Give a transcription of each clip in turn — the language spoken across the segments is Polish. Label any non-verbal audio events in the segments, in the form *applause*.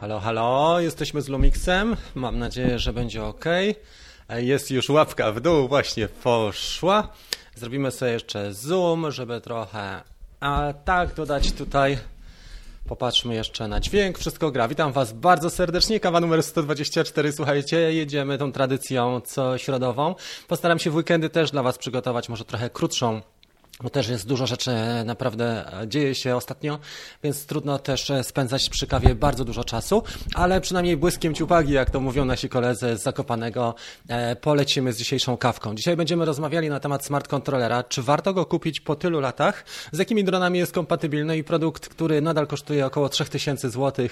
Halo, halo, jesteśmy z Lumixem. Mam nadzieję, że będzie ok. Jest już łapka w dół, właśnie poszła. Zrobimy sobie jeszcze zoom, żeby trochę a tak dodać tutaj. Popatrzmy jeszcze na dźwięk, wszystko gra. Witam Was bardzo serdecznie. Kawa numer 124. Słuchajcie, jedziemy tą tradycją co środową. Postaram się w weekendy też dla Was przygotować może trochę krótszą bo też jest dużo rzeczy naprawdę dzieje się ostatnio, więc trudno też spędzać przy kawie bardzo dużo czasu, ale przynajmniej błyskiem ciupagi, jak to mówią nasi koledzy z Zakopanego, e, polecimy z dzisiejszą kawką. Dzisiaj będziemy rozmawiali na temat smart controllera, czy warto go kupić po tylu latach, z jakimi dronami jest kompatybilny i produkt, który nadal kosztuje około 3000 zł.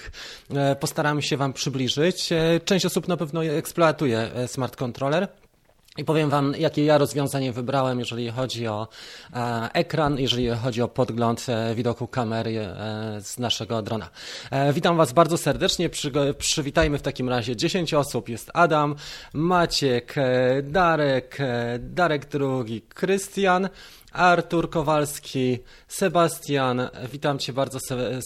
E, postaramy się Wam przybliżyć. E, część osób na pewno eksploatuje smart controller. I powiem Wam, jakie ja rozwiązanie wybrałem, jeżeli chodzi o e, ekran, jeżeli chodzi o podgląd e, widoku kamery e, z naszego drona. Witam Was bardzo serdecznie. Przy, przywitajmy w takim razie 10 osób. Jest Adam, Maciek, Darek, Darek drugi, Krystian. Artur Kowalski, Sebastian, witam Cię bardzo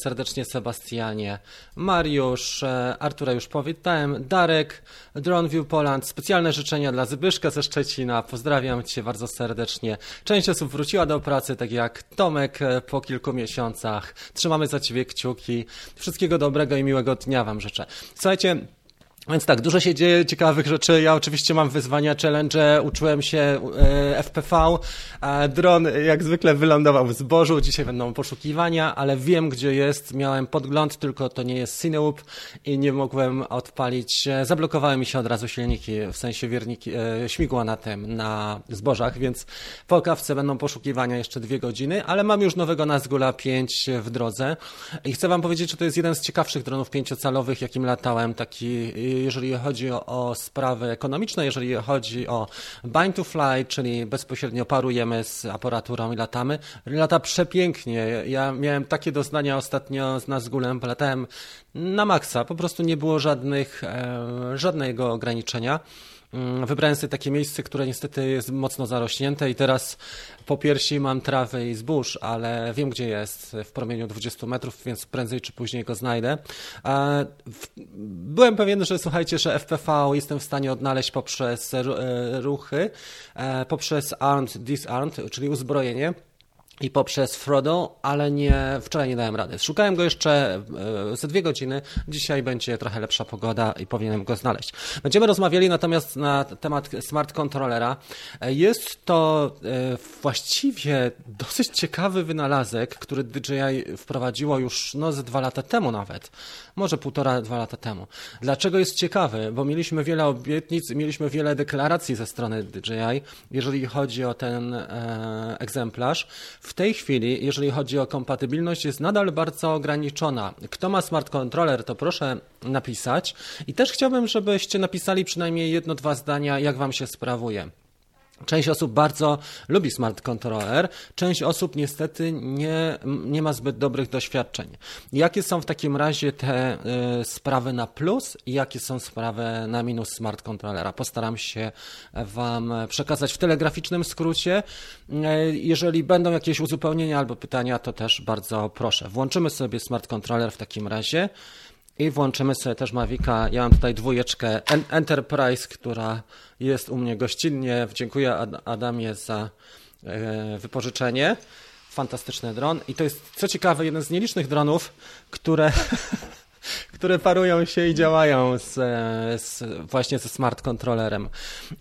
serdecznie Sebastianie, Mariusz, e, Artura już powitałem, Darek, Droneview Poland, specjalne życzenia dla Zbyszka ze Szczecina, pozdrawiam Cię bardzo serdecznie. Część osób wróciła do pracy, tak jak Tomek e, po kilku miesiącach. Trzymamy za Ciebie kciuki. Wszystkiego dobrego i miłego dnia Wam życzę. Słuchajcie, więc tak, dużo się dzieje ciekawych rzeczy. Ja oczywiście mam wyzwania, challenge, uczyłem się e, FPV. A dron jak zwykle wylądował w zbożu. Dzisiaj będą poszukiwania, ale wiem gdzie jest. Miałem podgląd, tylko to nie jest Cinewoop i nie mogłem odpalić. Zablokowały mi się od razu silniki, w sensie wierniki, e, śmigła na tym, na zbożach, więc po kawce będą poszukiwania jeszcze dwie godziny, ale mam już nowego Nazgula 5 w drodze i chcę wam powiedzieć, że to jest jeden z ciekawszych dronów pięciocalowych, jakim latałem, taki jeżeli chodzi o, sprawy ekonomiczne, jeżeli chodzi o bind to fly, czyli bezpośrednio parujemy z aparaturą i latamy, lata przepięknie. Ja miałem takie doznania ostatnio z Nazgulem, latałem na maksa, po prostu nie było żadnych, e, żadnego ograniczenia. Mm, wybrałem sobie takie miejsce, które niestety jest mocno zarośnięte i teraz po piersi mam trawę i zbóż, ale wiem gdzie jest w promieniu 20 metrów, więc prędzej czy później go znajdę. Byłem pewien, że słuchajcie, że FPV jestem w stanie odnaleźć poprzez e, ruchy, e, poprzez armed, disarmed, czyli uzbrojenie i poprzez Frodo, ale nie, wczoraj nie dałem rady. Szukałem go jeszcze e, ze dwie godziny. Dzisiaj będzie trochę lepsza pogoda i powinienem go znaleźć. Będziemy rozmawiali natomiast na temat smart controllera. E, jest to e, właściwie dosyć ciekawy wynalazek, który DJI wprowadziło już no, ze dwa lata temu nawet. Może półtora, dwa lata temu. Dlaczego jest ciekawy? Bo mieliśmy wiele obietnic, mieliśmy wiele deklaracji ze strony DJI, jeżeli chodzi o ten e, egzemplarz. W tej chwili, jeżeli chodzi o kompatybilność, jest nadal bardzo ograniczona. Kto ma smart controller, to proszę napisać. I też chciałbym, żebyście napisali przynajmniej jedno, dwa zdania, jak Wam się sprawuje. Część osób bardzo lubi smart controller, część osób niestety nie, nie ma zbyt dobrych doświadczeń. Jakie są w takim razie te y, sprawy na plus i jakie są sprawy na minus smart controllera? Postaram się Wam przekazać w telegraficznym skrócie. Y, jeżeli będą jakieś uzupełnienia albo pytania, to też bardzo proszę. Włączymy sobie smart controller w takim razie. I włączymy sobie też Mavica. Ja mam tutaj dwójeczkę Enterprise, która jest u mnie gościnnie. Dziękuję Adamie za e, wypożyczenie. Fantastyczny dron. I to jest, co ciekawe, jeden z nielicznych dronów, które, *laughs* które parują się i działają z, z, właśnie ze smart kontrolerem.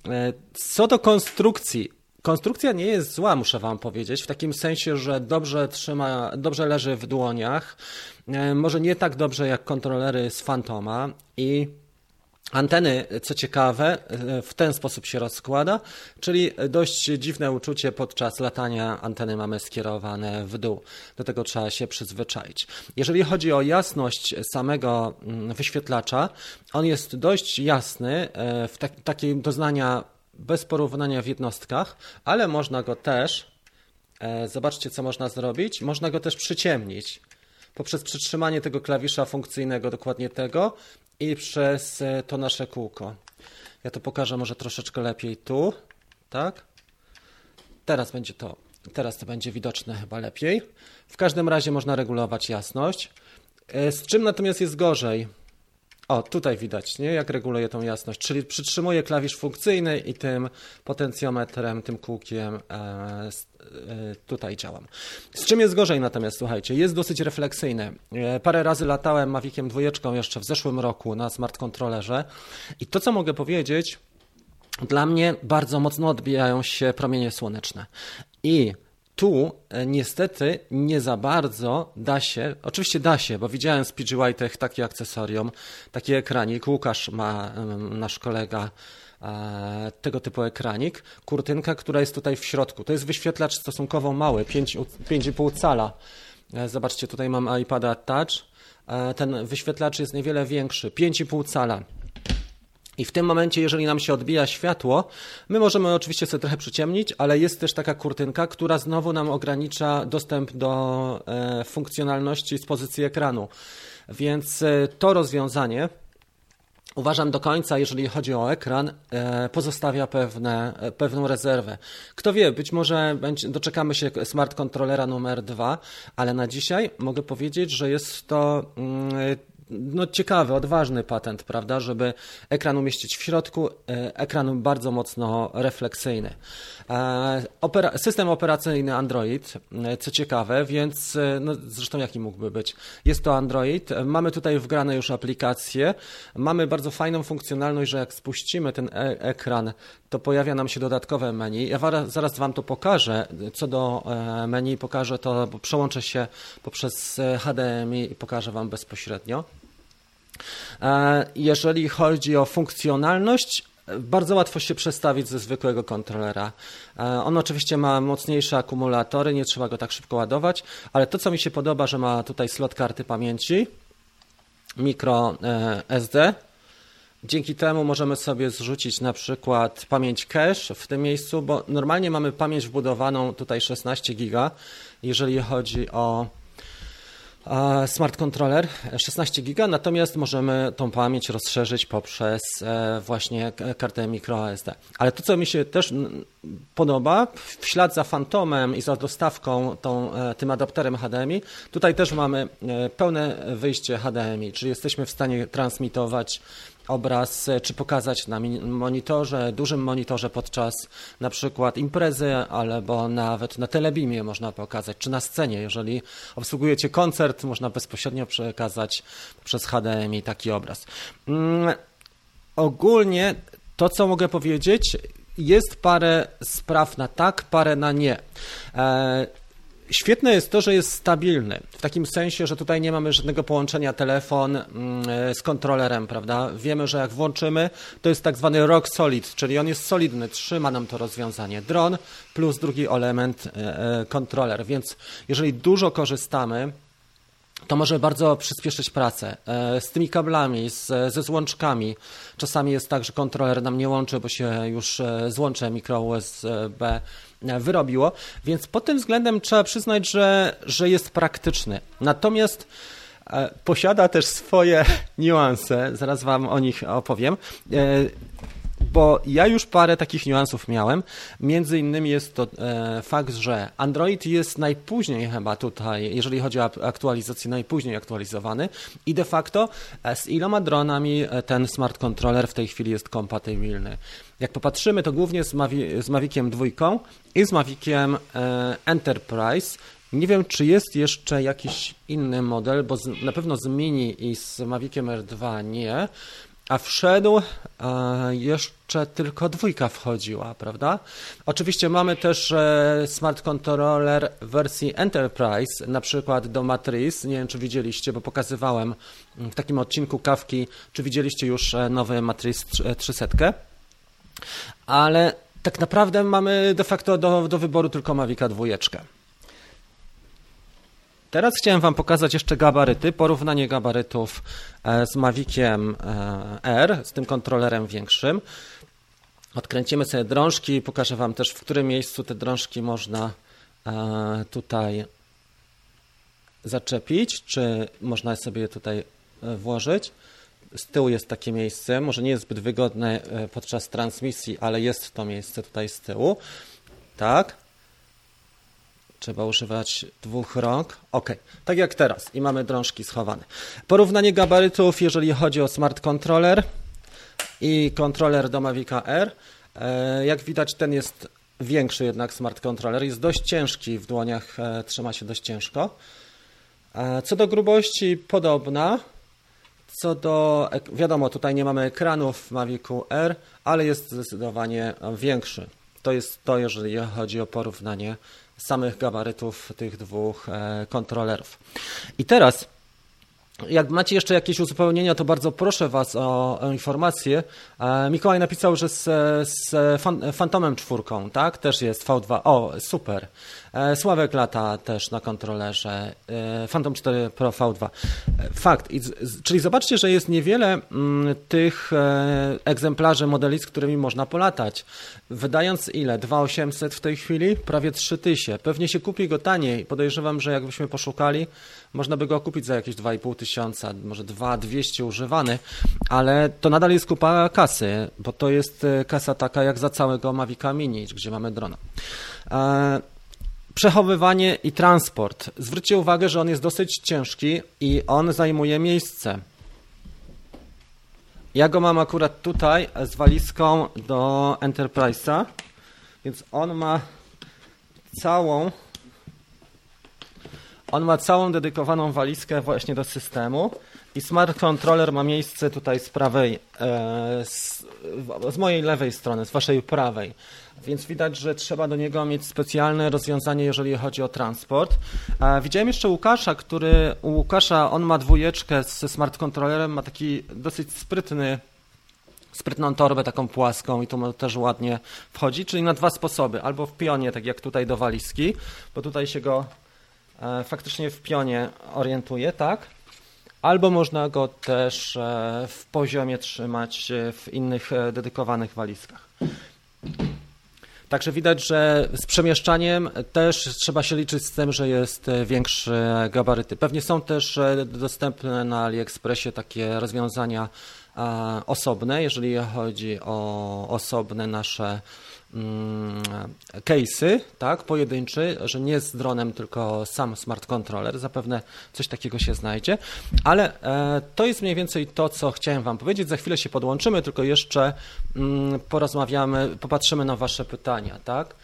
E, co do konstrukcji, Konstrukcja nie jest zła, muszę Wam powiedzieć, w takim sensie, że dobrze trzyma, dobrze leży w dłoniach. E, może nie tak dobrze jak kontrolery z Fantoma i Anteny, co ciekawe, e, w ten sposób się rozkłada, czyli dość dziwne uczucie podczas latania anteny mamy skierowane w dół. Do tego trzeba się przyzwyczaić. Jeżeli chodzi o jasność samego mm, wyświetlacza, on jest dość jasny, e, w tak, takie doznania bez porównania w jednostkach, ale można go też, zobaczcie co można zrobić, można go też przyciemnić poprzez przytrzymanie tego klawisza funkcyjnego, dokładnie tego, i przez e, to nasze kółko. Ja to pokażę może troszeczkę lepiej tu, tak? Teraz będzie to, teraz to będzie widoczne chyba lepiej. W każdym razie można regulować jasność. E, z czym natomiast jest gorzej? O, tutaj widać, nie? Jak reguluję tą jasność. Czyli przytrzymuję klawisz funkcyjny i tym potencjometrem, tym kółkiem e, e, tutaj działam. Z czym jest gorzej natomiast, słuchajcie, jest dosyć refleksyjny. E, parę razy latałem Maviciem dwójeczką jeszcze w zeszłym roku na smart kontrolerze i to, co mogę powiedzieć, dla mnie bardzo mocno odbijają się promienie słoneczne. I tu e, niestety nie za bardzo da się, oczywiście da się, bo widziałem z PG White'ach takie akcesorium, taki ekranik, Łukasz ma, nasz kolega, e, tego typu ekranik, kurtynka, która jest tutaj w środku. To jest wyświetlacz stosunkowo mały, 5,5 cala. E, zobaczcie, tutaj mam iPada Touch. Ten wyświetlacz jest niewiele większy, 5,5 cala. I w tym momencie, jeżeli nam się odbija światło, my możemy oczywiście sobie trochę przyciemnić, ale jest też taka kurtynka, która znowu nam ogranicza dostęp do e, funkcjonalności z pozycji ekranu. Więc e, to rozwiązanie uważam do końca, jeżeli chodzi o ekran, e, pozostawia pewne, pewną rezerwę. Kto wie, być może będzie, doczekamy się smart kontrolera numer dwa, ale na dzisiaj mogę powiedzieć, że jest to mm, no, ciekawy, odważny patent, prawda, żeby ekran umieścić w środku, e, ekran bardzo mocno refleksyjny. E, opera system operacyjny Android, e, co ciekawe, więc no, zresztą jaki mógłby być? Jest to Android, mamy tutaj wgrane już aplikacje, mamy bardzo fajną funkcjonalność, że jak spuścimy ten e ekran, to pojawia nam się dodatkowe menu. Ja zaraz Wam to pokażę. Co do menu pokażę to, przełączę się poprzez HDMI i pokażę Wam bezpośrednio. E, jeżeli chodzi o funkcjonalność, bardzo łatwo się przestawić ze zwykłego kontrolera. E, on oczywiście ma mocniejsze akumulatory, nie trzeba go tak szybko ładować, ale to co mi się podoba, że ma tutaj slot karty pamięci, mikro e, SD. Dzięki temu możemy sobie zrzucić na przykład pamięć cache w tym miejscu, bo normalnie mamy pamięć wbudowaną tutaj 16 giga, jeżeli chodzi o smart controller 16 GB, natomiast możemy tą pamięć rozszerzyć poprzez e, właśnie kartę microSD. Ale to, co mi się też podoba, w ślad za Phantomem i za dostawką tą, e, tym adapterem HDMI, tutaj też mamy e, pełne wyjście HDMI, czyli jesteśmy w stanie transmitować obraz, e, czy pokazać na monitorze, dużym monitorze podczas na przykład imprezy, albo nawet na telebimie można pokazać, czy na scenie. Jeżeli obsługujecie koncert, można bezpośrednio przekazać przez HDMI taki obraz. Mm, ogólnie to, co mogę powiedzieć, jest parę spraw na tak, parę na nie. E, Świetne jest to, że jest stabilny, w takim sensie, że tutaj nie mamy żadnego połączenia telefon mm, e, z kontrolerem, prawda? Wiemy, że jak włączymy, to jest tak zwany rock solid, czyli on jest solidny, trzyma nam to rozwiązanie. Dron plus drugi element e, e, kontroler, więc jeżeli dużo korzystamy, to może bardzo przyspieszyć pracę z tymi kablami, z, ze złączkami. Czasami jest tak, że kontroler nam nie łączy, bo się już złącze mikro USB wyrobiło, więc pod tym względem trzeba przyznać, że, że jest praktyczny. Natomiast e, posiada też swoje *laughs* niuanse, zaraz Wam o nich opowiem. E, bo ja już parę takich niuansów miałem. Między innymi jest to e, fakt, że Android jest najpóźniej chyba tutaj, jeżeli chodzi o aktualizację, najpóźniej aktualizowany i de facto z iloma dronami ten smart controller w tej chwili jest kompatybilny. Jak popatrzymy, to głównie z, Mavi, z Maviciem 2 i z Maviciem e, Enterprise. Nie wiem, czy jest jeszcze jakiś inny model, bo z, na pewno z Mini i z Maviciem R2 nie, a wszedł e, jeszcze tylko dwójka wchodziła, prawda? Oczywiście mamy też e, smart controller wersji Enterprise, na przykład do Matrix. Nie wiem, czy widzieliście, bo pokazywałem w takim odcinku kawki, czy widzieliście już e, nowy Matrix 300 ale tak naprawdę mamy de facto do, do wyboru tylko Mavica dwójeczkę. Teraz chciałem Wam pokazać jeszcze gabaryty, porównanie gabarytów e, z Maviciem e, R, z tym kontrolerem większym. Odkręcimy sobie drążki, pokażę Wam też, w którym miejscu te drążki można e, tutaj zaczepić, czy można sobie tutaj włożyć. Z tyłu jest takie miejsce, może nie jest zbyt wygodne podczas transmisji, ale jest to miejsce tutaj z tyłu. Tak. Trzeba używać dwóch rąk. Ok, tak jak teraz i mamy drążki schowane. Porównanie gabarytów, jeżeli chodzi o smart controller i kontroler do Mavica R. E, jak widać, ten jest większy jednak smart controller. Jest dość ciężki w dłoniach, e, trzyma się dość ciężko. E, co do grubości, podobna. Co do, wiadomo, tutaj nie mamy ekranów w Mavicu R, ale jest zdecydowanie większy. To jest to, jeżeli chodzi o porównanie samych gabarytów tych dwóch kontrolerów. I teraz jak macie jeszcze jakieś uzupełnienia, to bardzo proszę Was o, o informację. E, Mikołaj napisał, że z, z Fantomem czwórką, tak? Też jest V2. O, super. E, Sławek lata też na kontrolerze. E, Phantom 4 Pro V2. Fakt. Czyli zobaczcie, że jest niewiele mm, tych egzemplarzy modeli, z którymi można polatać. Wydając ile? 2800 w tej chwili? Prawie 3000. Pewnie się kupi go taniej. Podejrzewam, że jakbyśmy poszukali, można by go kupić za jakieś 2,5 tysiąca, może 2,200 używany, ale to nadal jest kupa kasy, bo to jest e, kasa taka jak za całego Mavica Mini, gdzie mamy drona. E, przechowywanie i transport. Zwróćcie uwagę, że on jest dosyć ciężki i on zajmuje miejsce. Ja go mam akurat tutaj z walizką do Enterprise'a, więc on ma całą on ma całą dedykowaną walizkę właśnie do systemu i smart controller ma miejsce tutaj z prawej, e, z, z mojej lewej strony, z waszej prawej. Więc widać, że trzeba do niego mieć specjalne rozwiązanie, jeżeli chodzi o transport. Widziałem jeszcze Łukasza, który u Łukasza on ma dwójeczkę ze smart controllerem, ma taki dosyć sprytny sprytną torbę taką płaską i to też ładnie wchodzi, czyli na dwa sposoby. Albo w pionie, tak jak tutaj do walizki, bo tutaj się go E, faktycznie w pionie orientuje, tak? Albo można go też e, w poziomie trzymać e, w innych dedykowanych walizkach. Także widać, że z przemieszczaniem też trzeba się liczyć z tym, że jest większe gabaryty. Pewnie są też dostępne na AliExpressie takie rozwiązania osobne, jeżeli chodzi o osobne nasze case'y, tak, pojedynczy, że nie z dronem, tylko sam smart controller, zapewne coś takiego się znajdzie, ale e, to jest mniej więcej to, co chciałem Wam powiedzieć. Za chwilę się podłączymy, tylko jeszcze mm, porozmawiamy, popatrzymy na Wasze pytania, tak?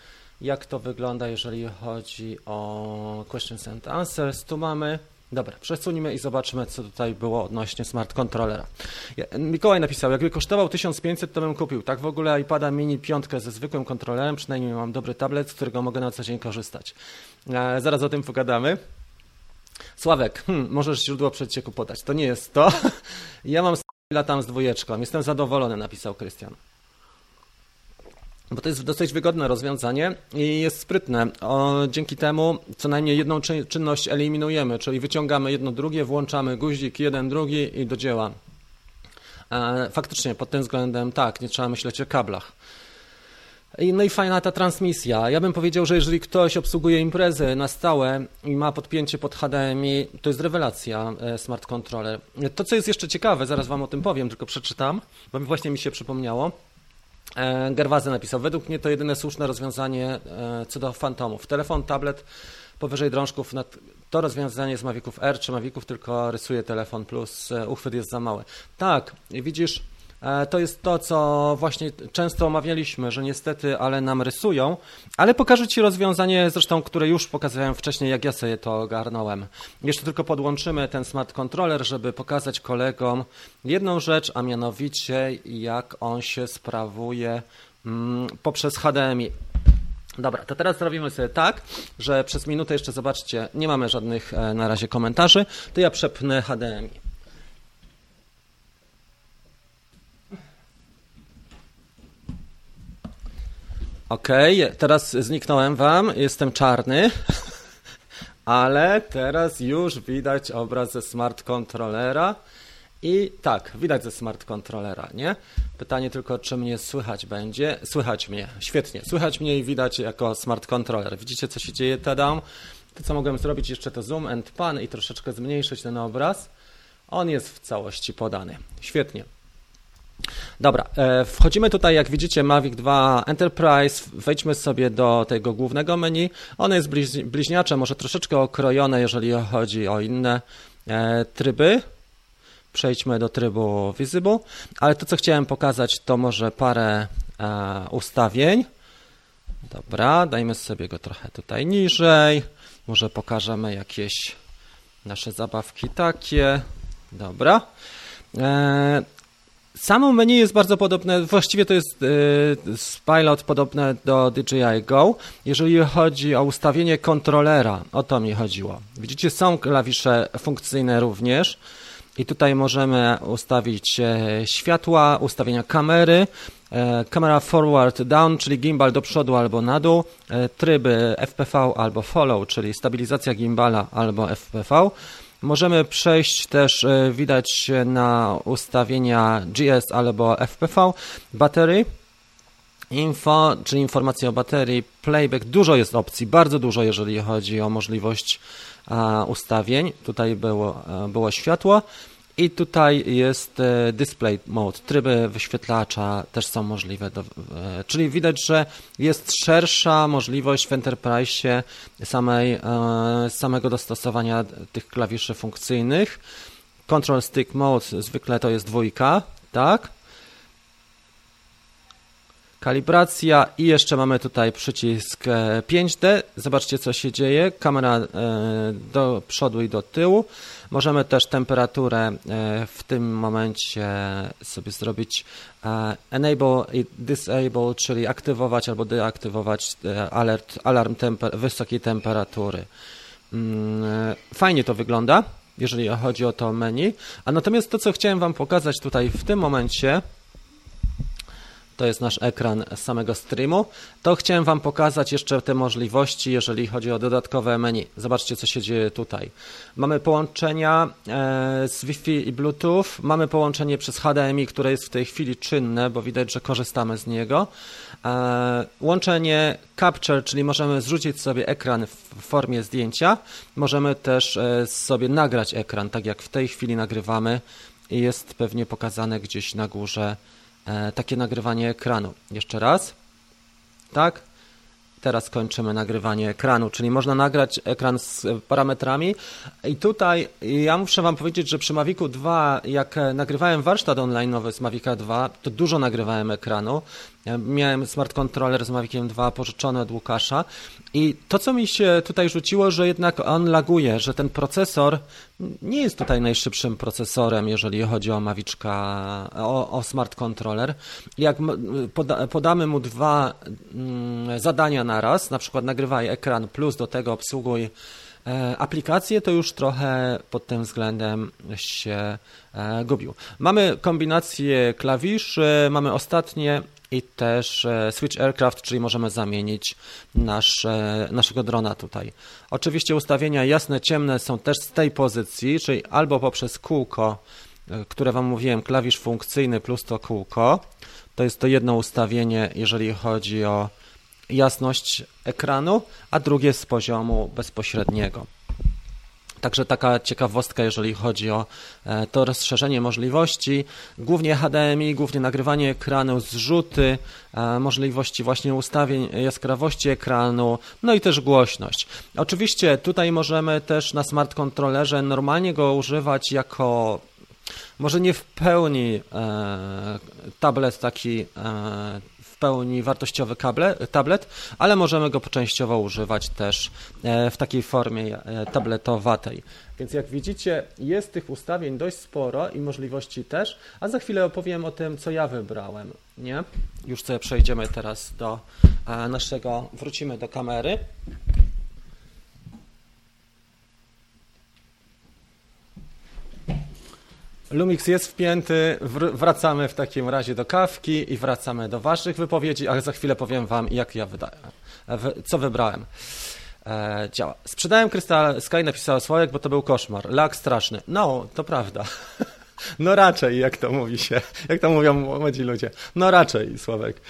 Jak to wygląda, jeżeli chodzi o questions and answers? Tu mamy Dobra, przesuńmy i zobaczmy, co tutaj było odnośnie smart controllera. Mikołaj napisał, jakby kosztował 1500, to bym kupił. Tak w ogóle iPada mini piątkę ze zwykłym kontrolerem, przynajmniej mam dobry tablet, z którego mogę na co dzień korzystać. E, zaraz o tym pogadamy. Sławek, hmm, możesz źródło przecieku podać. To nie jest to. *laughs* ja mam latam z dwójeczką. Jestem zadowolony, napisał Krystian bo to jest dosyć wygodne rozwiązanie i jest sprytne. O, dzięki temu co najmniej jedną czynność eliminujemy, czyli wyciągamy jedno drugie, włączamy guzik jeden, drugi i do dzieła. E, faktycznie pod tym względem tak, nie trzeba myśleć o kablach. No i fajna ta transmisja. Ja bym powiedział, że jeżeli ktoś obsługuje imprezy na stałe i ma podpięcie pod HDMI, to jest rewelacja e, smart controller. To, co jest jeszcze ciekawe, zaraz Wam o tym powiem, tylko przeczytam, bo właśnie mi się przypomniało. E, Gerwazy napisał, według mnie to jedyne słuszne rozwiązanie e, co do fantomów. Telefon, tablet powyżej drążków, to rozwiązanie z Maviców R czy Maviców tylko rysuje telefon plus e, uchwyt jest za mały. Tak, widzisz, to jest to, co właśnie często omawialiśmy, że niestety, ale nam rysują, ale pokażę Ci rozwiązanie, zresztą, które już pokazywałem wcześniej, jak ja sobie to ogarnąłem. Jeszcze tylko podłączymy ten smart controller, żeby pokazać kolegom jedną rzecz, a mianowicie jak on się sprawuje mm, poprzez HDMI. Dobra, to teraz zrobimy sobie tak, że przez minutę jeszcze zobaczcie, nie mamy żadnych e, na razie komentarzy, to ja przepnę HDMI. Okej, okay, teraz zniknąłem wam, jestem czarny, *laughs* ale teraz już widać obraz ze smart controllera i tak, widać ze smart controllera, nie? Pytanie tylko, czy mnie słychać będzie. Słychać mnie, świetnie, słychać mnie i widać jako smart controller. Widzicie, co się dzieje, tadam? To, co mogłem zrobić jeszcze to zoom and pan i troszeczkę zmniejszyć ten obraz. On jest w całości podany. Świetnie. Dobra, e, wchodzimy tutaj, jak widzicie, Mavic 2 Enterprise. Wejdźmy sobie do tego głównego menu. Ono jest bliźniacze, może troszeczkę okrojone, jeżeli chodzi o inne e, tryby. Przejdźmy do trybu Visible, ale to, co chciałem pokazać, to może parę e, ustawień. Dobra, dajmy sobie go trochę tutaj niżej. Może pokażemy jakieś nasze zabawki takie. Dobra. Samo menu jest bardzo podobne, właściwie to jest y, Pilot podobne do DJI Go. Jeżeli chodzi o ustawienie kontrolera, o to mi chodziło. Widzicie, są klawisze funkcyjne również. I tutaj możemy ustawić e, światła, ustawienia kamery, e, kamera forward down, czyli gimbal do przodu albo na dół, e, tryby FPV albo follow, czyli stabilizacja gimbala albo FPV. Możemy przejść też, e, widać na ustawienia GS albo FPV, baterii. Info, czyli informacje o baterii, playback, dużo jest opcji, bardzo dużo, jeżeli chodzi o możliwość ustawień. Tutaj było, e, było światło. I tutaj jest e, display mode, tryby wyświetlacza też są możliwe, do, e, czyli widać, że jest szersza możliwość w Enterprise samej, e, samego dostosowania tych klawiszy funkcyjnych. Control Stick Mode zwykle to jest dwójka, tak? Kalibracja i jeszcze mamy tutaj przycisk 5D. Zobaczcie co się dzieje. Kamera do przodu i do tyłu. Możemy też temperaturę e, w tym momencie sobie zrobić e, enable i disable, czyli aktywować albo deaktywować e, alert, alarm temper wysokiej temperatury. Mm, fajnie to wygląda, jeżeli chodzi o to menu. A natomiast to, co chciałem Wam pokazać tutaj w tym momencie, to jest nasz ekran samego streamu, to chciałem Wam pokazać jeszcze te możliwości, jeżeli chodzi o dodatkowe menu. Zobaczcie, co się dzieje tutaj. Mamy połączenia e, z Wi-Fi i Bluetooth, mamy połączenie przez HDMI, które jest w tej chwili czynne, bo widać, że korzystamy z niego. E, łączenie Capture, czyli możemy zrzucić sobie ekran w formie zdjęcia. Możemy też e, sobie nagrać ekran, tak jak w tej chwili nagrywamy i jest pewnie pokazane gdzieś na górze takie nagrywanie ekranu. Jeszcze raz. Tak? Teraz kończymy nagrywanie ekranu, czyli można nagrać ekran z parametrami. I tutaj ja muszę Wam powiedzieć, że przy Mavicu 2, jak nagrywałem warsztat online nowy z Mavica 2, to dużo nagrywałem ekranu. Miałem smart controller z Maviciem 2 pożyczony od Łukasza i to, co mi się tutaj rzuciło, że jednak on laguje, że ten procesor nie jest tutaj najszybszym procesorem, jeżeli chodzi o Maviczka, o, o smart controller. Jak poda, podamy mu dwa mm, zadania na raz, na przykład nagrywaj ekran plus do tego obsługuj e, aplikację, to już trochę pod tym względem się e, gubił. Mamy kombinację klawiszy, mamy ostatnie i też e, Switch Aircraft, czyli możemy zamienić nasze, naszego drona tutaj. Oczywiście ustawienia jasne, ciemne są też z tej pozycji, czyli albo poprzez kółko, e, które Wam mówiłem, klawisz funkcyjny plus to kółko. To jest to jedno ustawienie, jeżeli chodzi o jasność ekranu, a drugie z poziomu bezpośredniego. Także taka ciekawostka, jeżeli chodzi o e, to rozszerzenie możliwości, głównie HDMI, głównie nagrywanie ekranu, zrzuty, e, możliwości właśnie ustawień jaskrawości ekranu, no i też głośność. Oczywiście tutaj możemy też na smart kontrolerze normalnie go używać jako może nie w pełni e, tablet taki pełni wartościowy kable, tablet, ale możemy go częściowo używać też e, w takiej formie e, tabletowatej. Więc jak widzicie, jest tych ustawień dość sporo i możliwości też, a za chwilę opowiem o tym, co ja wybrałem. Nie? Już sobie przejdziemy teraz do e, naszego, wrócimy do kamery. Lumix jest wpięty, wracamy w takim razie do kawki i wracamy do Waszych wypowiedzi, a za chwilę powiem Wam, jak ja wydałem, co wybrałem. E, działa. Sprzedałem Crystal Sky, napisała Sławek, bo to był koszmar. Lak straszny. No, to prawda. *laughs* No raczej, jak to mówi się, jak to mówią młodzi ludzie. No raczej, Sławek.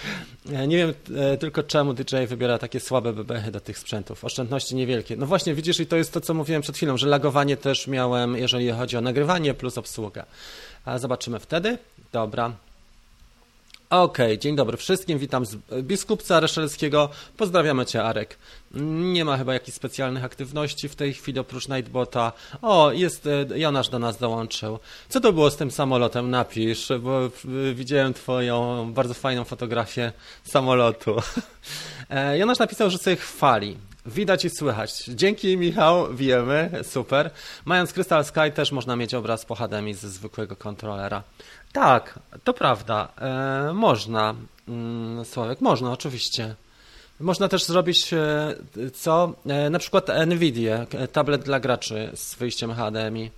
E, nie wiem e, tylko czemu DJ wybiera takie słabe bebechy do tych sprzętów. Oszczędności niewielkie. No właśnie, widzisz, i to jest to, co mówiłem przed chwilą, że lagowanie też miałem, jeżeli chodzi o nagrywanie plus obsługę. A zobaczymy wtedy. Dobra. Okej, okay, dzień dobry wszystkim, witam z biskupca Reszelskiego, pozdrawiamy Cię Arek. Nie ma chyba jakichś specjalnych aktywności w tej chwili oprócz Nightbota. O, jest, e, Jonasz do nas dołączył. Co to było z tym samolotem? Napisz, bo widziałem Twoją bardzo fajną fotografię samolotu. *laughs* E, Jonasz napisał, że sobie chwali. Widać i słychać. Dzięki Michał, wiemy, super. Mając Crystal Sky też można mieć obraz po HDMI ze zwykłego kontrolera. Tak, to prawda. E, można, mm, Sławek, można oczywiście. Można też zrobić e, co? E, na przykład NVIDIA, e, tablet dla graczy z wyjściem HDMI.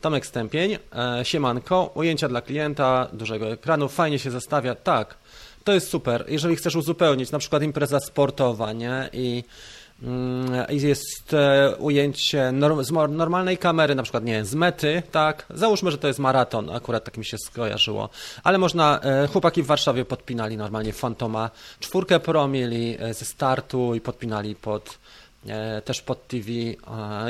Tomek Stępień, e, siemanko, ujęcia dla klienta, dużego ekranu, fajnie się zestawia, tak. To jest super. Jeżeli chcesz uzupełnić, na przykład impreza sportowa, nie? I jest e, ujęcie z normalnej kamery, na przykład nie z mety, tak, załóżmy, że to jest maraton, akurat tak mi się skojarzyło, ale można, e, chłopaki w Warszawie podpinali normalnie Fantoma, czwórkę Pro mieli e, ze startu i podpinali pod też pod TV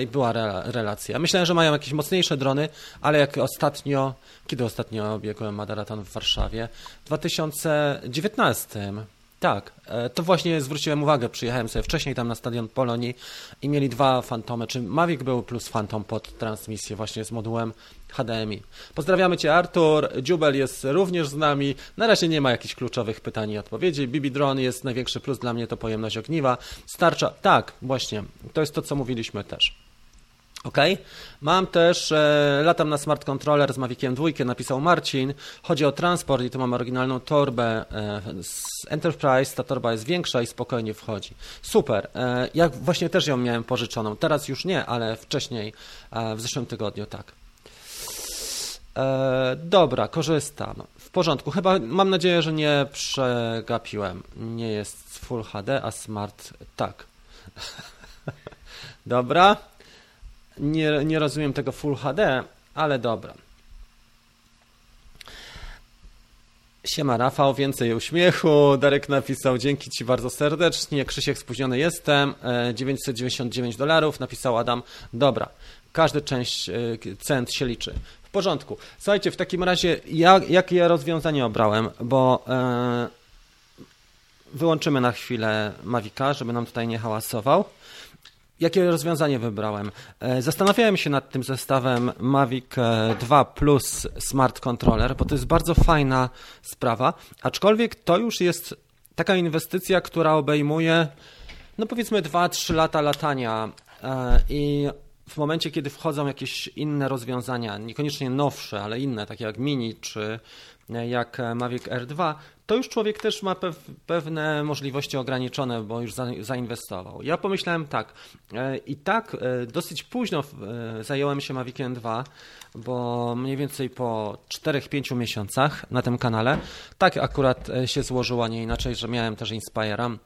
i była relacja. Myślałem, że mają jakieś mocniejsze drony, ale jak ostatnio, kiedy ostatnio biegłem maraton w Warszawie? W 2019 tak, e, to właśnie zwróciłem uwagę, przyjechałem sobie wcześniej tam na stadion Polonii i mieli dwa Fantomy, czy Mavic był plus Phantom pod transmisję właśnie z modułem HDMI. Pozdrawiamy Cię Artur, Dziubel jest również z nami, na razie nie ma jakichś kluczowych pytań i odpowiedzi, Bibi Drone jest największy plus dla mnie to pojemność ogniwa, starcza, tak, właśnie, to jest to co mówiliśmy też. Ok. Mam też, e, latam na smart controller z Maviciem 2, napisał Marcin. Chodzi o transport i tu mam oryginalną torbę e, z Enterprise. Ta torba jest większa i spokojnie wchodzi. Super. E, ja właśnie też ją miałem pożyczoną. Teraz już nie, ale wcześniej, e, w zeszłym tygodniu tak. E, dobra, korzystam. W porządku. Chyba mam nadzieję, że nie przegapiłem. Nie jest Full HD, a Smart tak. *laughs* Dobra. Nie, nie rozumiem tego Full HD, ale dobra. Siema Rafał, więcej uśmiechu. Darek napisał, dzięki Ci bardzo serdecznie. Krzysiek, spóźniony jestem. 999 e, dolarów. Napisał Adam, dobra, każdy część, e, cent się liczy. W porządku. Słuchajcie, w takim razie, jak, jakie ja rozwiązanie obrałem, bo e, wyłączymy na chwilę Mavika, żeby nam tutaj nie hałasował. Jakie rozwiązanie wybrałem? E, zastanawiałem się nad tym zestawem Mavic 2 e, Plus Smart Controller, bo to jest bardzo fajna sprawa, aczkolwiek to już jest taka inwestycja, która obejmuje no powiedzmy 2-3 lata latania e, i w momencie, kiedy wchodzą jakieś inne rozwiązania, niekoniecznie nowsze, ale inne, takie jak Mini czy jak Mavic R2, to już człowiek też ma pewne możliwości ograniczone, bo już zainwestował. Ja pomyślałem tak, e, i tak e, dosyć późno e, zająłem się Maviciem 2, bo mniej więcej po 4-5 miesiącach na tym kanale, tak akurat się złożyło, nie inaczej, że miałem też Inspire'a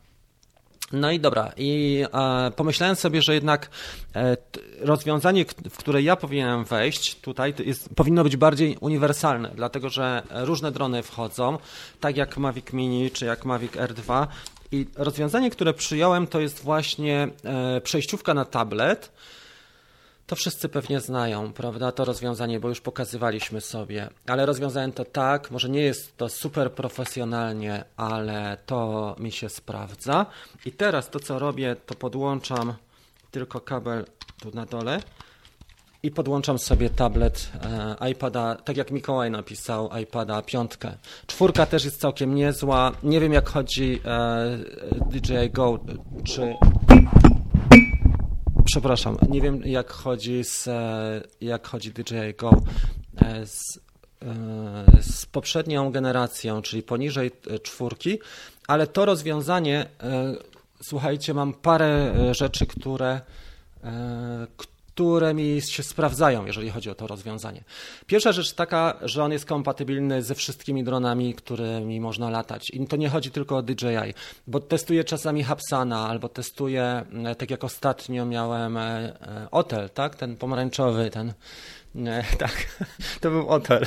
no i dobra, i e, pomyślałem sobie, że jednak e, rozwiązanie, w które ja powinienem wejść tutaj, jest, powinno być bardziej uniwersalne, dlatego że różne drony wchodzą, tak jak Mavic Mini czy jak Mavic R2. I rozwiązanie, które przyjąłem, to jest właśnie e, przejściówka na tablet to wszyscy pewnie znają, prawda, to rozwiązanie, bo już pokazywaliśmy sobie, ale rozwiązałem to tak, może nie jest to super profesjonalnie, ale to mi się sprawdza. I teraz to, co robię, to podłączam tylko kabel tu na dole i podłączam sobie tablet e, iPada, tak jak Mikołaj napisał, iPada piątkę. Czwórka też jest całkiem niezła. Nie wiem jak chodzi e, DJI Go, czy przepraszam, nie wiem jak chodzi z, e, jak chodzi DJI Go e, z, e, z poprzednią generacją, czyli poniżej czwórki, ale to rozwiązanie, słuchajcie, mam parę rzeczy, które, które mi się sprawdzają, jeżeli chodzi o to rozwiązanie. Pierwsza rzecz taka, że on jest kompatybilny ze wszystkimi dronami, którymi można latać. I to nie chodzi tylko o DJI, bo testuję czasami Hapsana albo testuję, e, tak jak ostatnio miałem e, e, Otel, tak? Ten pomarańczowy, ten. *laughs* Tak, *laughs* to był Otel.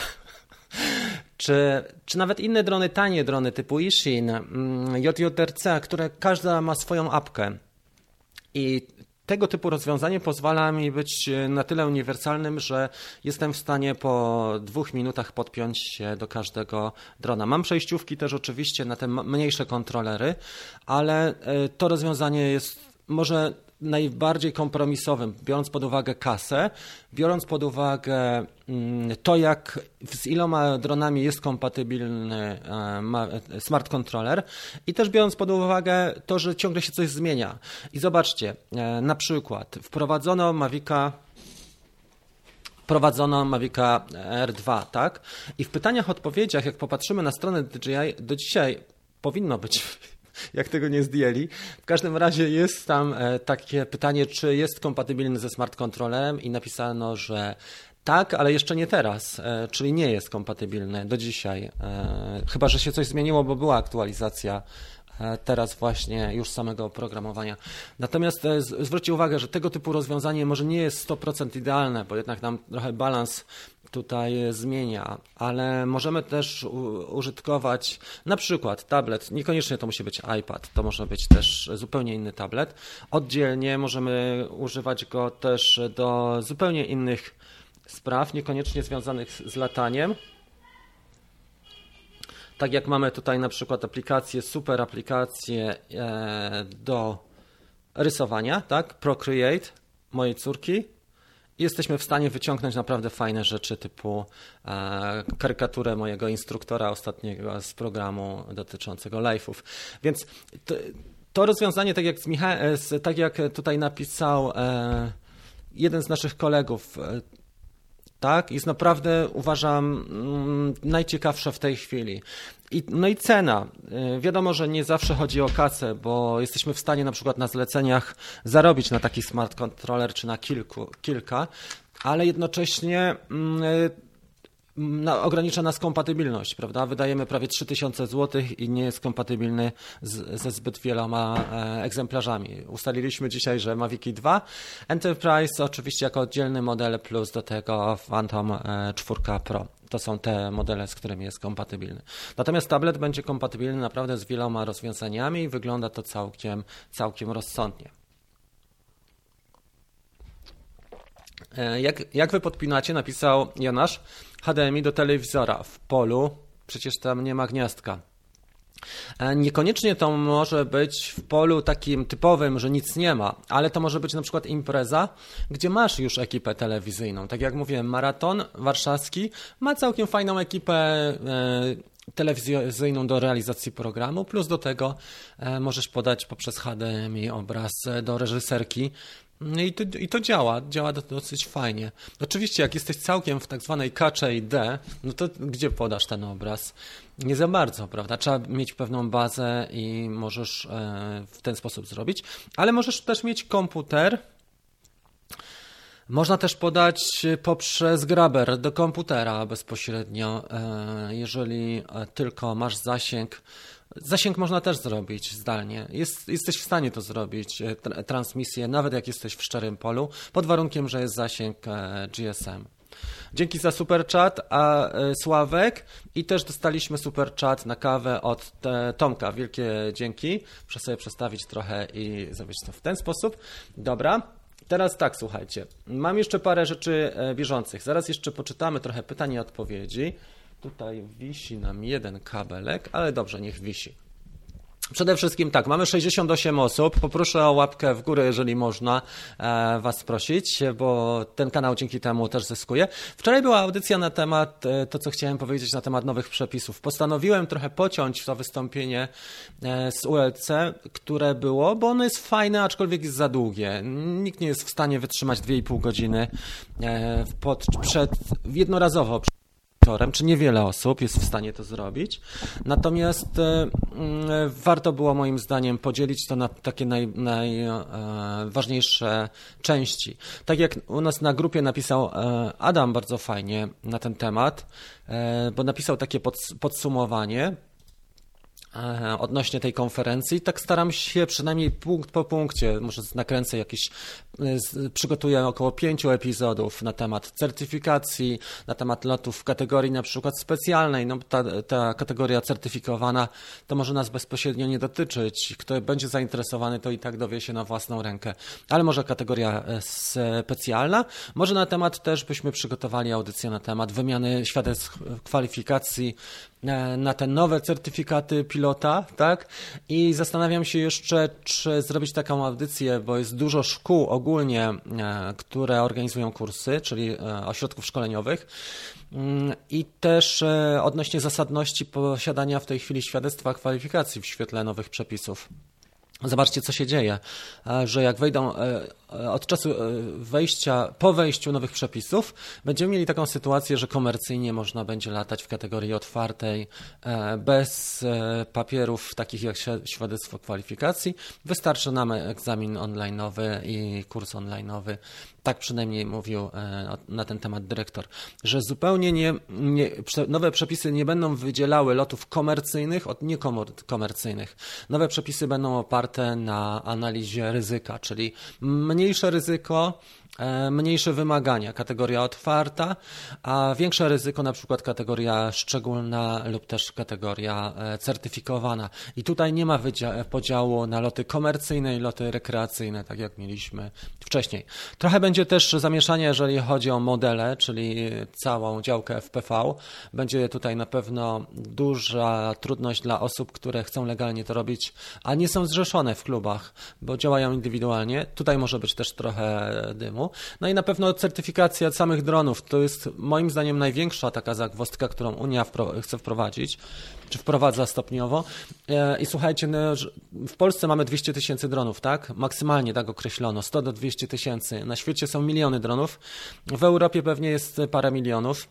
Czy, czy nawet inne drony, tanie drony typu Ishin, mm, JJRC, które każda ma swoją apkę. I tego typu rozwiązanie pozwala mi być na tyle uniwersalnym, że jestem w stanie po dwóch minutach podpiąć się do każdego drona. Mam przejściówki też oczywiście na te mniejsze kontrolery, ale to rozwiązanie jest może najbardziej kompromisowym, biorąc pod uwagę kasę, biorąc pod uwagę mm, to, jak z iloma dronami jest kompatybilny e, smart controller i też biorąc pod uwagę to, że ciągle się coś zmienia. I zobaczcie, e, na przykład wprowadzono Mavica prowadzono Mavica R2, tak? I w pytaniach, odpowiedziach, jak popatrzymy na stronę DJI, do dzisiaj powinno być jak tego nie zdjęli. W każdym razie jest tam e, takie pytanie, czy jest kompatybilny ze smart controllerem i napisano, że tak, ale jeszcze nie teraz, e, czyli nie jest kompatybilny do dzisiaj. E, chyba, że się coś zmieniło, bo była aktualizacja teraz właśnie już samego oprogramowania. Natomiast zwróćcie uwagę, że tego typu rozwiązanie może nie jest 100% idealne, bo jednak nam trochę balans tutaj zmienia, ale możemy też użytkować na przykład tablet, niekoniecznie to musi być iPad, to może być też zupełnie inny tablet. Oddzielnie możemy używać go też do zupełnie innych spraw, niekoniecznie związanych z lataniem. Tak jak mamy tutaj na przykład aplikację, super aplikację e, do rysowania, tak? Procreate mojej córki, jesteśmy w stanie wyciągnąć naprawdę fajne rzeczy, typu e, karykaturę mojego instruktora ostatniego z programu dotyczącego live'ów. Więc to, to, rozwiązanie, tak jak, z Micha e, tak jak tutaj napisał e, jeden z naszych kolegów, e, tak, jest naprawdę, uważam, mm, najciekawsze w tej chwili. I, no i cena. Y, wiadomo, że nie zawsze chodzi o kasę, bo jesteśmy w stanie na przykład na zleceniach zarobić na taki smart controller czy na kilku, kilka, ale jednocześnie mm, y, na, ogranicza nas kompatybilność, prawda? Wydajemy prawie 3000 zł i nie jest kompatybilny z, ze zbyt wieloma e, egzemplarzami. Ustaliliśmy dzisiaj, że Mavic 2 Enterprise oczywiście jako oddzielny model plus do tego Phantom e, 4 Pro. To są te modele, z którymi jest kompatybilny. Natomiast tablet będzie kompatybilny naprawdę z wieloma rozwiązaniami i wygląda to całkiem, całkiem rozsądnie. E, jak, jak wy podpinacie, napisał Jonasz, HDMI do telewizora w polu, przecież tam nie ma gniazdka. E, niekoniecznie to może być w polu takim typowym, że nic nie ma, ale to może być na przykład impreza, gdzie masz już ekipę telewizyjną. Tak jak mówiłem, maraton warszawski ma całkiem fajną ekipę e, telewizyjną do realizacji programu, plus do tego możesz podać poprzez HDMI obraz do reżyserki no I to, I to działa, działa dosyć fajnie. Oczywiście, jak jesteś całkiem w tak zwanej kacze D, no to gdzie podasz ten obraz? Nie za bardzo, prawda? Trzeba mieć pewną bazę i możesz e, w ten sposób zrobić, ale możesz też mieć komputer. Można też podać poprzez Grabber do komputera bezpośrednio, e, jeżeli e, tylko masz zasięg Zasięg można też zrobić zdalnie. Jest, jesteś w stanie to zrobić, e, transmisję, nawet jak jesteś w szczerym polu, pod warunkiem, że jest zasięg e, GSM. Dzięki za super chat, a e, Sławek i też dostaliśmy super chat na kawę od Tomka. Wielkie dzięki. Muszę sobie przestawić trochę i zrobić to w ten sposób. Dobra. Teraz tak, słuchajcie. Mam jeszcze parę rzeczy bieżących. Zaraz jeszcze poczytamy trochę pytań i odpowiedzi. Tutaj wisi nam jeden kabelek, ale dobrze, niech wisi. Przede wszystkim tak, mamy 68 osób. Poproszę o łapkę w górę, jeżeli można e, Was prosić, bo ten kanał dzięki temu też zyskuje. Wczoraj była audycja na temat, e, to co chciałem powiedzieć na temat nowych przepisów. Postanowiłem trochę pociąć to wystąpienie e, z ULC, które było, bo ono jest fajne, aczkolwiek jest za długie. Nikt nie jest w stanie wytrzymać 2,5 godziny pod, przed, jednorazowo wieczorem, czy niewiele osób jest w stanie to zrobić. Natomiast e, mm, warto było moim zdaniem podzielić to na takie najważniejsze naj, e, części. Tak jak u nas na grupie napisał e, Adam bardzo fajnie na ten temat, bo napisał takie podsumowanie odnośnie tej konferencji. Tak staram się przynajmniej punkt po punkcie, może nakręcę jakiś, e, przygotuję około pięciu epizodów na temat certyfikacji, na temat lotów w kategorii na przykład specjalnej. No, ta, ta kategoria certyfikowana to może nas bezpośrednio nie dotyczyć. Kto będzie zainteresowany, to i tak dowie się na własną rękę. Ale może kategoria e, specjalna. Może na temat też byśmy przygotowali audycję na temat wymiany świadectw kwalifikacji na te nowe certyfikaty pilota, tak? I zastanawiam się jeszcze, czy zrobić taką audycję, bo jest dużo szkół ogólnie, e, które organizują kursy, czyli e, ośrodków szkoleniowych. Mm, I też e, odnośnie zasadności posiadania w tej chwili świadectwa kwalifikacji w świetle nowych przepisów. Zobaczcie, co się dzieje, że jak wejdą od czasu wejścia, po wejściu nowych przepisów, będziemy mieli taką sytuację, że komercyjnie można będzie latać w kategorii otwartej, bez papierów takich jak świadectwo kwalifikacji. Wystarczy nam egzamin online'owy i kurs online'owy tak przynajmniej mówił e, na ten temat dyrektor, że zupełnie nie, nie, nowe przepisy nie będą wydzielały lotów komercyjnych od niekomercyjnych. Nowe przepisy będą oparte na analizie ryzyka, czyli mniejsze ryzyko, mniejsze wymagania, kategoria otwarta, a większe ryzyko na przykład kategoria szczególna lub też kategoria e, certyfikowana. I tutaj nie ma podziału na loty komercyjne i loty rekreacyjne, tak jak mieliśmy wcześniej. Trochę będzie też zamieszanie, jeżeli chodzi o modele, czyli całą działkę FPV. Będzie tutaj na pewno duża trudność dla osób, które chcą legalnie to robić, a nie są zrzeszone w klubach, bo działają indywidualnie. Tutaj może być też trochę dymu. No i na pewno certyfikacja samych dronów to jest moim zdaniem największa taka zagwozdka, którą Unia chce wprowadzić, czy wprowadza stopniowo. E, I słuchajcie, no, w Polsce mamy 200 tysięcy dronów, tak? Maksymalnie tak określono, 100 do 200 tysięcy. Na świecie są miliony dronów. W Europie pewnie jest parę milionów.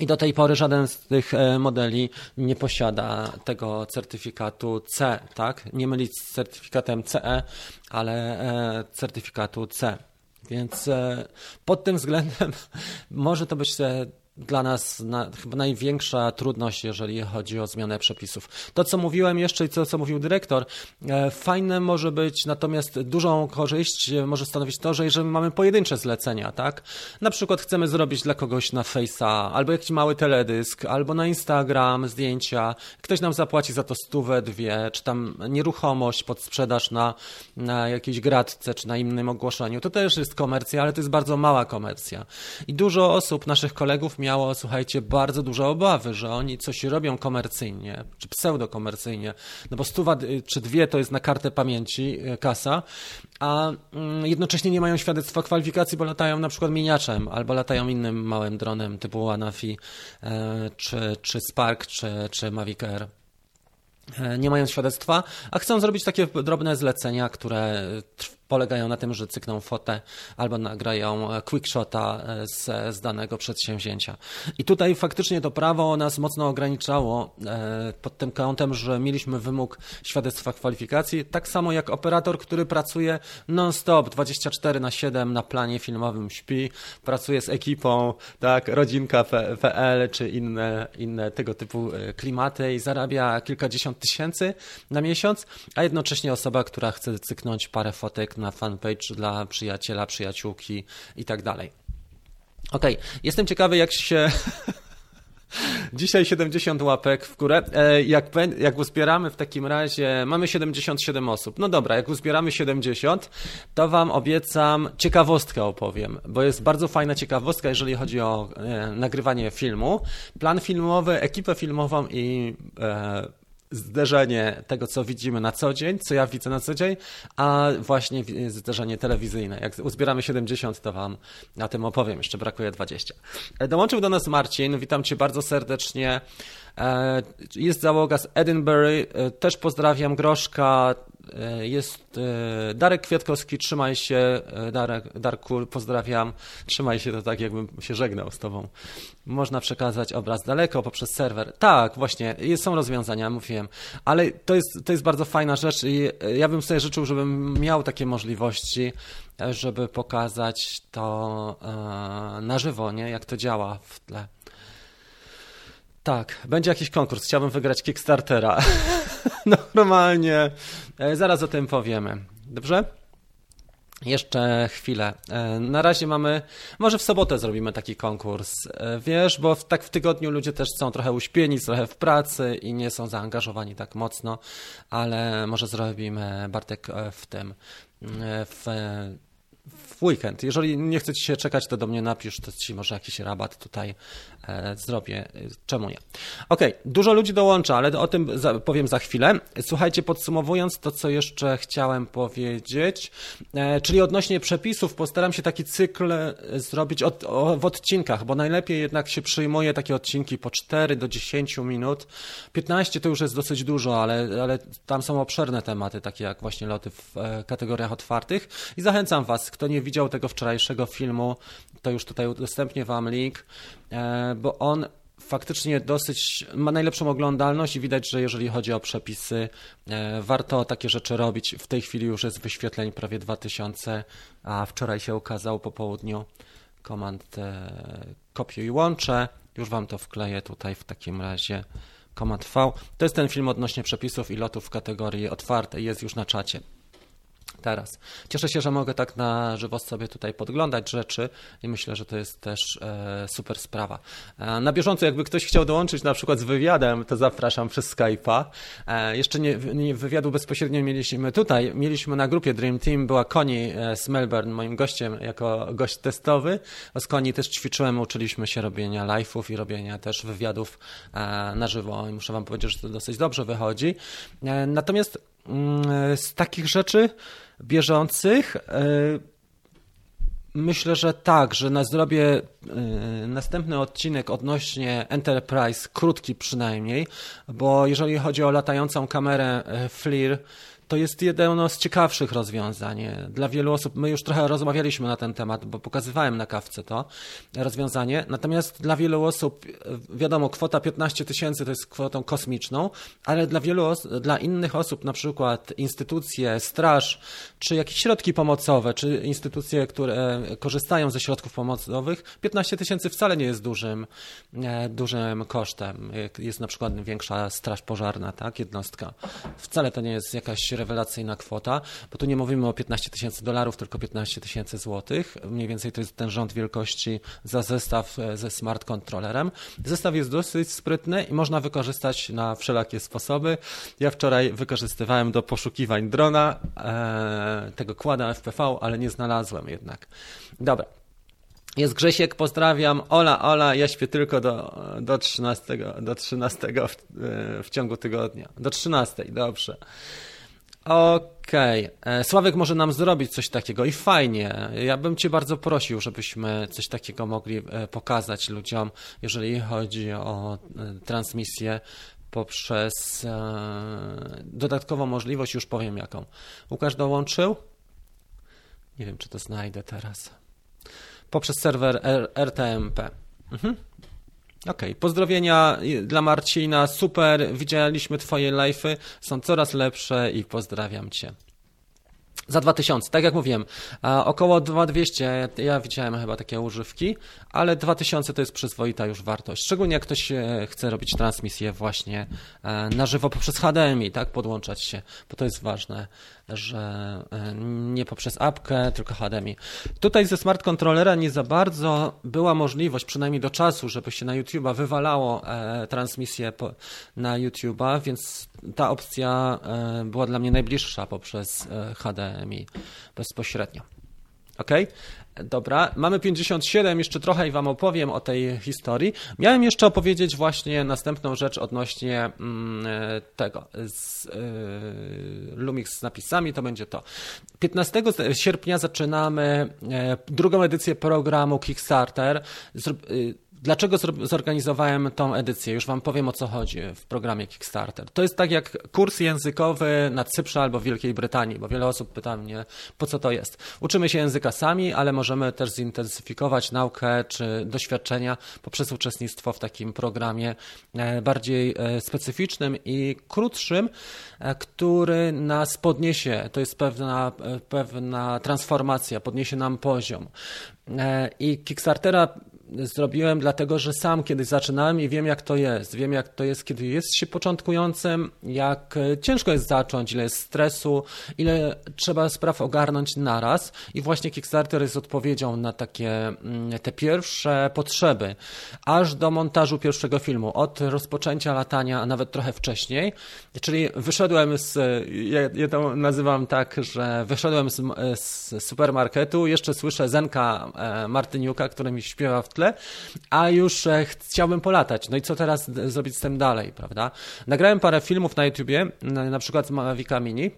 I do tej pory żaden z tych e, modeli nie posiada tego certyfikatu C, tak? Nie mylić z certyfikatem CE, ale e, certyfikatu C. Więc e, pod tym względem *laughs* może to być e, dla nas na, chyba największa trudność, jeżeli chodzi o zmianę przepisów. To, co mówiłem jeszcze i to, co mówił dyrektor, e, fajne może być, natomiast dużą korzyść może stanowić to, że jeżeli mamy pojedyncze zlecenia, tak? Na przykład chcemy zrobić dla kogoś na Face'a, albo jakiś mały teledysk, albo na Instagram zdjęcia, ktoś nam zapłaci za to stówę, dwie, czy tam nieruchomość pod sprzedaż na, na jakiejś gradce, czy na innym ogłoszeniu. To też jest komercja, ale to jest bardzo mała komercja. I dużo osób, naszych kolegów miało, słuchajcie, bardzo duże obawy, że oni coś robią komercyjnie, czy pseudokomercyjnie, no bo stuwa y, czy dwie to jest na kartę pamięci y, kasa, a mm, jednocześnie nie mają świadectwa kwalifikacji, bo latają na przykład miniaczem albo latają innym małym dronem typu Anafi, e, czy, czy Spark, czy, czy Mavic Air. Nie mają świadectwa, a chcą zrobić takie drobne zlecenia, które polegają na tym, że cykną fotę albo nagrają e, quickshota e, z, z danego przedsięwzięcia. I tutaj faktycznie to prawo nas mocno ograniczało e, pod tym kątem, że mieliśmy wymóg świadectwa kwalifikacji, tak samo jak operator, który pracuje non-stop 24 na 7 na planie filmowym śpi, pracuje z ekipą, tak, rodzinka.pl czy inne, inne tego typu klimaty i zarabia kilkadziesiąt tysięcy na miesiąc, a jednocześnie osoba, która chce cyknąć parę fotek na fanpage dla przyjaciela, przyjaciółki i tak dalej. Okej, okay. jestem ciekawy, jak się. *laughs* Dzisiaj 70 łapek w górę. E, jak, jak uzbieramy w takim razie, mamy 77 osób. No dobra, jak uzbieramy 70, to Wam obiecam ciekawostkę opowiem, bo jest bardzo fajna ciekawostka, jeżeli chodzi o e, nagrywanie filmu. Plan filmowy, ekipę filmową i e, zderzenie tego, co widzimy na co dzień, co ja widzę na co dzień, a właśnie zderzenie telewizyjne. Jak uzbieramy 70, to Wam na tym opowiem. Jeszcze brakuje 20. E, dołączył do nas Marcin. Witam Cię bardzo serdecznie. E, jest załoga z Edinburgh. E, też pozdrawiam Groszka, E, jest Darek Kwiatkowski, trzymaj się, Darek, Darku, pozdrawiam, trzymaj się, to tak jakbym się żegnał z tobą. Można przekazać obraz daleko poprzez serwer. Tak, właśnie, są rozwiązania, mówiłem, ale to jest, to jest bardzo fajna rzecz i ja bym sobie życzył, żebym miał takie możliwości, żeby pokazać to na żywo, nie? jak to działa w tle. Tak, będzie jakiś konkurs. Chciałbym wygrać Kickstartera. *laughs* Normalnie. E, zaraz o tym powiemy. Dobrze? Jeszcze chwilę. E, na razie mamy, może w sobotę zrobimy taki konkurs, e, wiesz, bo w, tak w tygodniu ludzie też są trochę uśpieni, trochę w pracy i nie są zaangażowani tak mocno, ale może zrobimy Bartek w tym, w w weekend. Jeżeli nie chce ci się czekać, to do mnie napisz, to ci może jakiś rabat tutaj zrobię. Czemu nie? Ok, dużo ludzi dołącza, ale o tym powiem za chwilę. Słuchajcie, podsumowując to, co jeszcze chciałem powiedzieć, e, czyli odnośnie przepisów, postaram się taki cykl e, zrobić od, o, w odcinkach, bo najlepiej jednak się przyjmuje takie odcinki po 4 do 10 minut. 15 to już jest dosyć dużo, ale, ale tam są obszerne tematy, takie jak właśnie loty w e, kategoriach otwartych i zachęcam Was, kto nie widział tego wczorajszego filmu, to już tutaj udostępnię Wam link, e, bo on faktycznie dosyć ma najlepszą oglądalność i widać, że jeżeli chodzi o przepisy, e, warto takie rzeczy robić. W tej chwili już jest wyświetleń prawie 2000, a wczoraj się ukazał po południu komand e, kopiuj i łączę. Już Wam to wkleję tutaj w takim razie. Komand V. To jest ten film odnośnie przepisów i lotów w kategorii otwartej. Jest już na czacie teraz. Cieszę się, że mogę tak na żywo sobie tutaj podglądać rzeczy i myślę, że to jest też e, super sprawa. E, na bieżąco, jakby ktoś chciał dołączyć na przykład z wywiadem, to zapraszam przez Skype'a. E, jeszcze nie, nie, wywiadu bezpośrednio mieliśmy tutaj, mieliśmy na grupie Dream Team, była Koni e, z Melbourne, moim gościem jako gość testowy. Z Koni też ćwiczyłem, uczyliśmy się robienia live'ów i robienia też wywiadów e, na żywo i muszę wam powiedzieć, że to dosyć dobrze wychodzi. E, natomiast mm, z takich rzeczy bieżących. E, myślę, że tak, że na zrobię e, następny odcinek odnośnie Enterprise, krótki przynajmniej, bo jeżeli chodzi o latającą kamerę e, FLIR, to jest jedno z ciekawszych rozwiązań. Dla wielu osób, my już trochę rozmawialiśmy na ten temat, bo pokazywałem na kawce to rozwiązanie. Natomiast dla wielu osób, wiadomo, kwota 15 tysięcy to jest kwotą kosmiczną, ale dla wielu dla innych osób, na przykład instytucje, straż, czy jakieś środki pomocowe, czy instytucje, które korzystają ze środków pomocowych, 15 tysięcy wcale nie jest dużym, e, dużym kosztem. Jest na przykład większa straż pożarna, tak, jednostka. Wcale to nie jest jakaś rewelacyjna kwota, bo tu nie mówimy o 15 tysięcy dolarów, tylko 15 tysięcy złotych. Mniej więcej to jest ten rząd wielkości za zestaw e, ze smart controllerem. Zestaw jest dosyć sprytny i można wykorzystać na wszelakie sposoby. Ja wczoraj wykorzystywałem do poszukiwań drona e, tego kłada FPV, ale nie znalazłem jednak. Dobra. Jest Grzesiek, pozdrawiam. Ola, Ola, ja śpię tylko do, do 13, do 13 w, e, w ciągu tygodnia. Do 13, dobrze. Okej. Okay. E, Sławek może nam zrobić coś takiego i fajnie. Ja bym Cię bardzo prosił, żebyśmy coś takiego mogli e, pokazać ludziom, jeżeli chodzi o e, transmisję poprzez dodatkową możliwość, już powiem jaką. Łukasz dołączył? Nie wiem, czy to znajdę teraz. Poprzez serwer RTMP. Mhm. Okej, okay. pozdrowienia dla Marcina, super, widzieliśmy twoje live'y, są coraz lepsze i pozdrawiam cię. Za 2000, tak jak mówiłem, około 2200 ja widziałem chyba takie używki, ale 2000 to jest przyzwoita już wartość. Szczególnie jak ktoś e, chce robić transmisję właśnie e, na żywo poprzez HDMI, tak, podłączać się, bo to jest ważne że e, nie poprzez apkę, tylko HDMI. Tutaj ze smart controllera nie za bardzo była możliwość, przynajmniej do czasu, żeby się na YouTube'a wywalało transmisję na YouTube'a, więc ta opcja była dla mnie najbliższa poprzez HDMI bezpośrednio. Ok? Dobra, mamy 57, jeszcze trochę i Wam opowiem o tej historii. Miałem jeszcze opowiedzieć właśnie następną rzecz odnośnie mm, e, tego, z, y, Lumix z napisami, to będzie to. 15 sierpnia zaczynamy e, drugą edycję programu Kickstarter. Dlaczego zorganizowałem tą edycję? Już Wam powiem o co chodzi w programie Kickstarter. To jest tak jak kurs językowy na Cyprze albo w Wielkiej Brytanii, bo wiele osób pyta mnie, po co to jest. Uczymy się języka sami, ale możemy też zintensyfikować naukę czy doświadczenia poprzez uczestnictwo w takim programie e, bardziej e, specyficznym i krótszym, e, który nas podniesie. To jest pewna, pewna transformacja, podniesie nam poziom. I Kickstartera zrobiłem dlatego, że sam kiedyś zaczynałem i wiem jak to jest. Wiem jak to jest, kiedy jest się początkującym, jak ciężko jest zacząć, ile jest stresu, ile trzeba spraw ogarnąć naraz. I właśnie Kickstarter jest odpowiedzią na takie mm, te pierwsze potrzeby, aż do montażu pierwszego filmu, od rozpoczęcia latania, a nawet trochę wcześniej, czyli wyszedłem z, ja, ja to nazywam tak, że wyszedłem z, z supermarketu, jeszcze słyszę Zenka e, Martyniuka, który mi śpiewa w tle, a już e, chciałbym polatać. No i co teraz zrobić z tym dalej, prawda? Nagrałem parę filmów na YouTubie, na, przykład z Mavica Mini,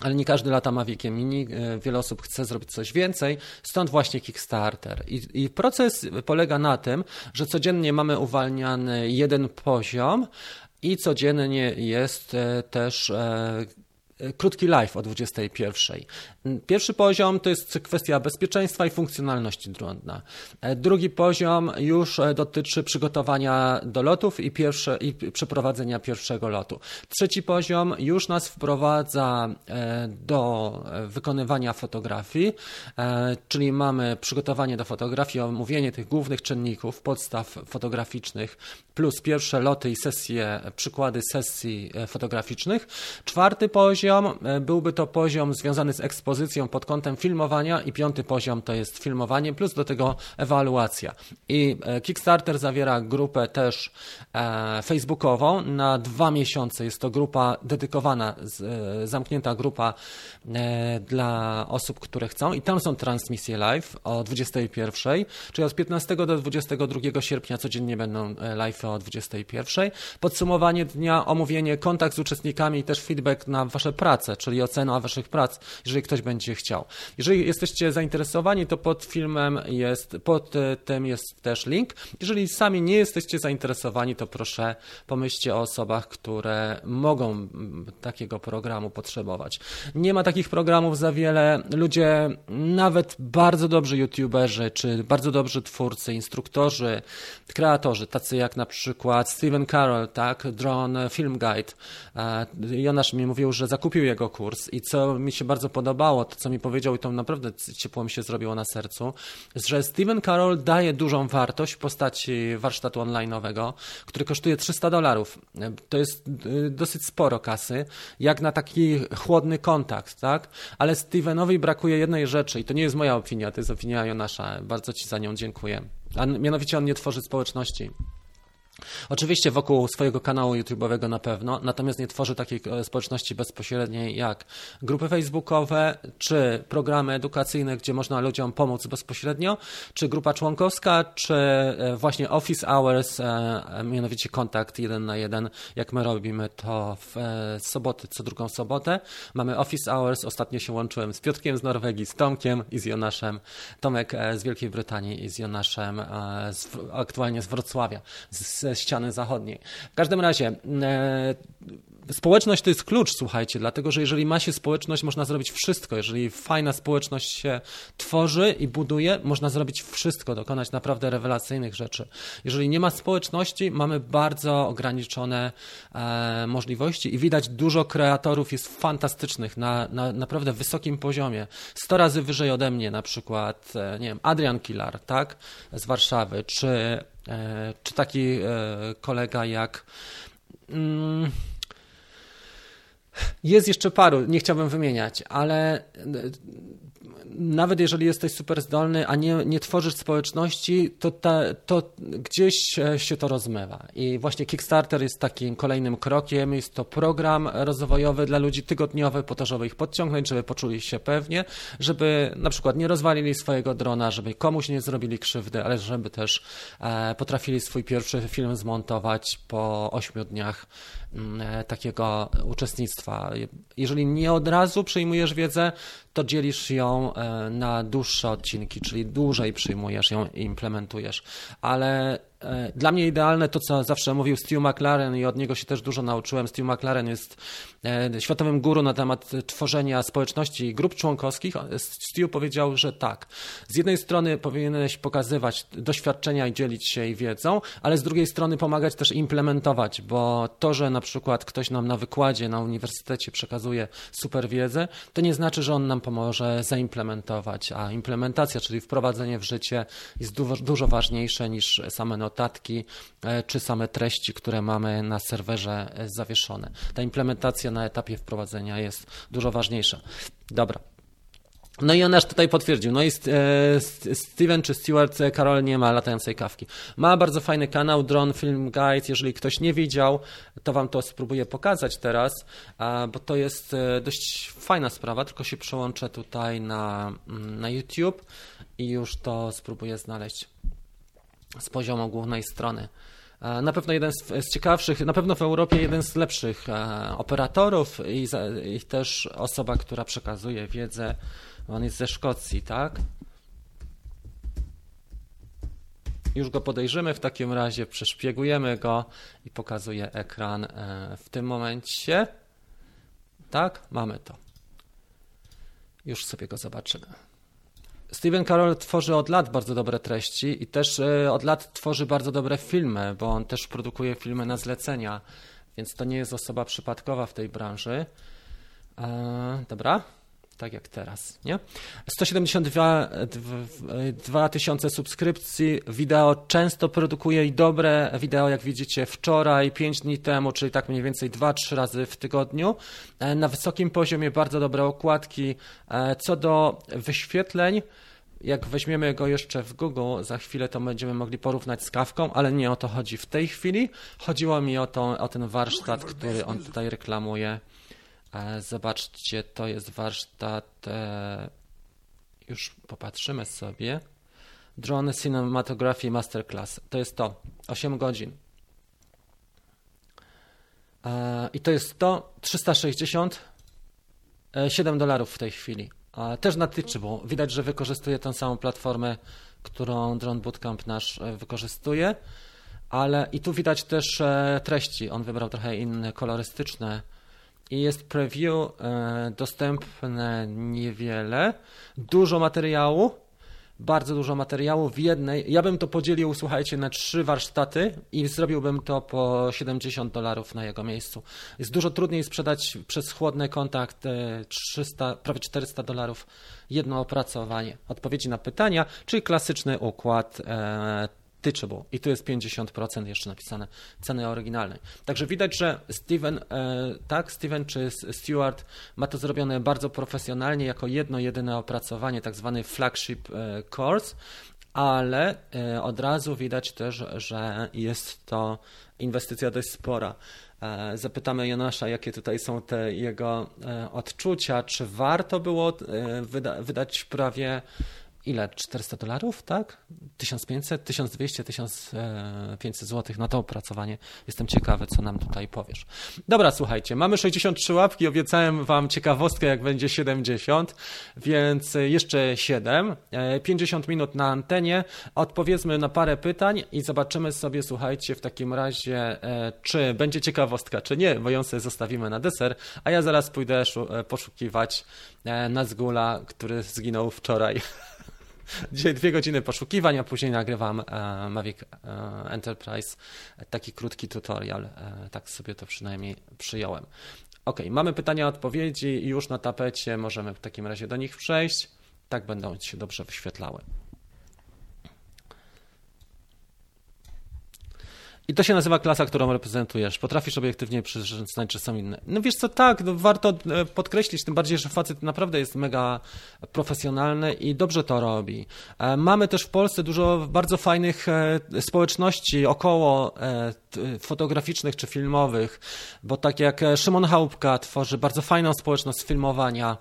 ale nie każdy lata Maviciem Mini, e, wiele osób chce zrobić coś więcej, stąd właśnie Kickstarter. I, I, proces polega na tym, że codziennie mamy uwalniany jeden poziom i codziennie jest e, też krótki live o 21. Pierwszy poziom to jest kwestia bezpieczeństwa i funkcjonalności drona. Drugi poziom już e, dotyczy przygotowania do lotów i, pierwsze, i przeprowadzenia pierwszego lotu. Trzeci poziom już nas wprowadza e, do wykonywania fotografii, e, czyli mamy przygotowanie do fotografii, omówienie tych głównych czynników, podstaw fotograficznych, plus pierwsze loty i sesje, przykłady sesji fotograficznych. Czwarty poziom byłby to poziom związany z ekspozycją, pozycją pod kątem filmowania i piąty poziom to jest filmowanie, plus do tego ewaluacja. I e, Kickstarter zawiera grupę też e, facebookową na dwa miesiące. Jest to grupa dedykowana, e, zamknięta grupa dla osób, które chcą i tam są transmisje live o 21, czyli od 15 do 22 sierpnia codziennie będą live o 21. Podsumowanie dnia, omówienie, kontakt z uczestnikami i też feedback na wasze prace, czyli ocena waszych prac, jeżeli ktoś będzie chciał. Jeżeli jesteście zainteresowani, to pod filmem jest, pod e, tym jest też link. Jeżeli sami nie jesteście zainteresowani, to proszę pomyślcie o osobach, które mogą takiego programu potrzebować. Nie ma takich programów za wiele. Ludzie, nawet bardzo dobrzy youtuberzy, czy bardzo dobrzy twórcy, instruktorzy, kreatorzy, tacy jak na przykład Steven Carroll, tak, Drone Film Guide. E, Jonasz mi mówił, że zakupił jego kurs i co mi się bardzo podobało, to, co mi powiedział, i to naprawdę ciepło mi się zrobiło na sercu, że Steven Carroll daje dużą wartość w postaci warsztatu online'owego, który kosztuje 300 dolarów. To jest y, dosyć sporo kasy, jak na taki chłodny kontakt, tak? Ale Stevenowi brakuje jednej rzeczy i to nie jest moja opinia, to jest opinia Jonasza. Bardzo Ci za nią dziękuję. A mianowicie on nie tworzy społeczności. Oczywiście wokół swojego kanału YouTube'owego na pewno, natomiast nie tworzy takiej e, społeczności bezpośredniej jak grupy facebookowe, czy programy edukacyjne, gdzie można ludziom pomóc bezpośrednio, czy grupa członkowska, czy e, właśnie office hours, e, mianowicie kontakt jeden na jeden, jak my robimy to w soboty, co drugą sobotę. Mamy office hours, ostatnio się łączyłem z Piotrkiem z Norwegii, z Tomkiem i z Jonaszem. Tomek z Wielkiej Brytanii i z Jonaszem z, aktualnie z Wrocławia, z ze ściany zachodniej. W każdym razie e, społeczność to jest klucz, słuchajcie, dlatego że jeżeli ma się społeczność, można zrobić wszystko. Jeżeli fajna społeczność się tworzy i buduje, można zrobić wszystko, dokonać naprawdę rewelacyjnych rzeczy. Jeżeli nie ma społeczności, mamy bardzo ograniczone e, możliwości i widać dużo kreatorów jest fantastycznych na, na naprawdę wysokim poziomie. Sto razy wyżej ode mnie, na przykład, e, nie wiem, Adrian Kilar, tak, z Warszawy, czy, czy taki e, kolega jak. Mm, jest jeszcze paru, nie chciałbym wymieniać, ale nawet jeżeli jesteś super zdolny, a nie, nie tworzysz społeczności, to, ta, to gdzieś się to rozmywa. I właśnie Kickstarter jest takim kolejnym krokiem. Jest to program rozwojowy dla ludzi tygodniowy, po to, żeby ich podciągnąć, żeby poczuli się pewnie, żeby na przykład nie rozwalili swojego drona, żeby komuś nie zrobili krzywdy, ale żeby też e, potrafili swój pierwszy film zmontować po ośmiu dniach mm, e, takiego uczestnictwa. Jeżeli nie od razu przyjmujesz wiedzę, to dzielisz ją e, na dłuższe odcinki, czyli dłużej przyjmujesz ją i implementujesz. Ale e, dla mnie idealne to, co zawsze mówił Stu McLaren i od niego się też dużo nauczyłem. Stu McLaren jest światowym guru na temat tworzenia społeczności i grup członkowskich. Stu powiedział, że tak, z jednej strony powinieneś pokazywać doświadczenia i dzielić się jej wiedzą, ale z drugiej strony pomagać też implementować, bo to, że na przykład ktoś nam na wykładzie na uniwersytecie przekazuje super wiedzę, to nie znaczy, że on nam pomoże zaimplementować, a implementacja, czyli wprowadzenie w życie jest dużo, ważniejsze niż same notatki e, czy same treści, które mamy na serwerze e, zawieszone. Ta implementacja na etapie wprowadzenia jest dużo ważniejsza. Dobra. No i on aż tutaj potwierdził. No i e, Steven czy Stewart Karol nie ma latającej kawki. Ma bardzo fajny kanał Drone Film Guide. Jeżeli ktoś nie widział, to wam to spróbuję pokazać teraz, bo to jest dość fajna sprawa. Tylko się przełączę tutaj na, mm, na YouTube i już to spróbuję znaleźć z poziomu głównej strony. E, na pewno jeden z, ciekawszych, na pewno w Europie jeden z lepszych e, operatorów i, i, też osoba, która przekazuje wiedzę. On jest ze Szkocji, tak? Już go podejrzymy w takim razie, przeszpiegujemy go i pokazuje ekran e, w tym momencie. Tak, mamy to. Już sobie go zobaczymy. Steven Carroll tworzy od lat bardzo dobre treści i też e, od lat tworzy bardzo dobre filmy, bo on też produkuje filmy na zlecenia, więc to nie jest osoba przypadkowa w tej branży. E, dobra, tak jak teraz, nie? 172 tysiące subskrypcji, wideo często produkuje i dobre wideo, jak widzicie wczoraj, 5 dni temu, czyli tak mniej więcej 2-3 razy w tygodniu. E, na wysokim poziomie bardzo dobre okładki. E, co do wyświetleń, jak weźmiemy go jeszcze w Google, za chwilę to będziemy mogli porównać z kawką, ale nie o to chodzi w tej chwili. Chodziło mi o, to, o ten warsztat, który on tutaj reklamuje. E, zobaczcie, to jest warsztat. E, już popatrzymy sobie. Drone Cinematography Masterclass. To jest to. 8 godzin. E, I to jest to 360 7 dolarów w tej chwili. Też na Teachable. Widać, że wykorzystuje tę samą platformę, którą Drone Bootcamp nasz wykorzystuje. Ale i tu widać też treści. On wybrał trochę inne, kolorystyczne i jest preview e, dostępne niewiele, dużo materiału, bardzo dużo materiału w jednej. Ja bym to podzielił, słuchajcie, na trzy warsztaty i zrobiłbym to po 70 dolarów na jego miejscu. Jest dużo trudniej sprzedać przez chłodny kontakt 300, prawie 400 dolarów jedno opracowanie. Odpowiedzi na pytania, czyli klasyczny układ Teachable i tu jest 50% jeszcze napisane ceny oryginalnej. Także widać, że Steven, e, tak, Steven czy Stewart ma to zrobione bardzo profesjonalnie jako jedno jedyne opracowanie, tak zwany flagship e, course, ale e, od razu widać też, że jest to inwestycja dość spora. Zapytamy Jonasza, jakie tutaj są te jego odczucia, czy warto było wyda wydać prawie ile? 400 dolarów, tak? 1500, 1200, 1500 zł na to opracowanie. Jestem ciekawy, co nam tutaj powiesz. Dobra, słuchajcie, mamy 63 łapki, obiecałem Wam ciekawostkę, jak będzie 70, więc jeszcze 7, 50 e, minut na antenie. Odpowiedzmy na parę pytań i zobaczymy sobie, słuchajcie, w takim razie, e, czy będzie ciekawostka, czy nie, bo ją sobie zostawimy na deser, a ja zaraz pójdę e, poszukiwać Nazgula, który zginął wczoraj. *laughs* Dzisiaj dwie godziny poszukiwań, a później nagrywam e, Mavic e, Enterprise, taki krótki tutorial. E, tak sobie to przynajmniej przyjąłem. Ok, mamy pytania, odpowiedzi już na tapecie możemy w takim razie do nich przejść. Tak będą się dobrze wyświetlały. I to się nazywa klasa, którą reprezentujesz. Potrafisz obiektywnie przyznać, są inne. No wiesz co, tak, no warto e, podkreślić, tym bardziej, że facet naprawdę jest mega profesjonalny i dobrze to robi. E, mamy też w Polsce dużo bardzo fajnych e, społeczności około fotograficznych czy filmowych, bo tak jak Szymon Chałupka tworzy bardzo fajną społeczność filmowania,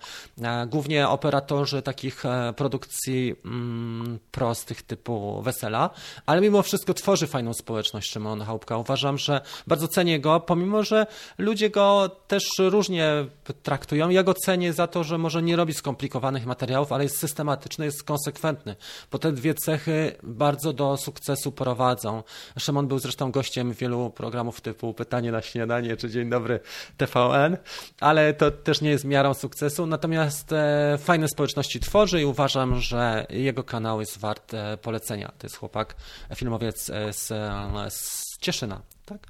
głównie operatorzy takich produkcji mm, prostych typu Wesela, ale mimo wszystko tworzy fajną społeczność Szymon Chałupka. Uważam, że bardzo cenię go, pomimo, że ludzie go też różnie traktują. Ja go cenię za to, że może nie robi skomplikowanych materiałów, ale jest systematyczny, jest konsekwentny, bo te dwie cechy bardzo do sukcesu prowadzą. Szymon był zresztą gościem wielu programów typu Pytanie na śniadanie czy Dzień dobry TVN, ale to też nie jest miarą sukcesu. Natomiast e, fajne społeczności tworzy i uważam, że jego kanał jest wart e, polecenia. To jest chłopak, filmowiec e, z, z Cieszyna. Tak?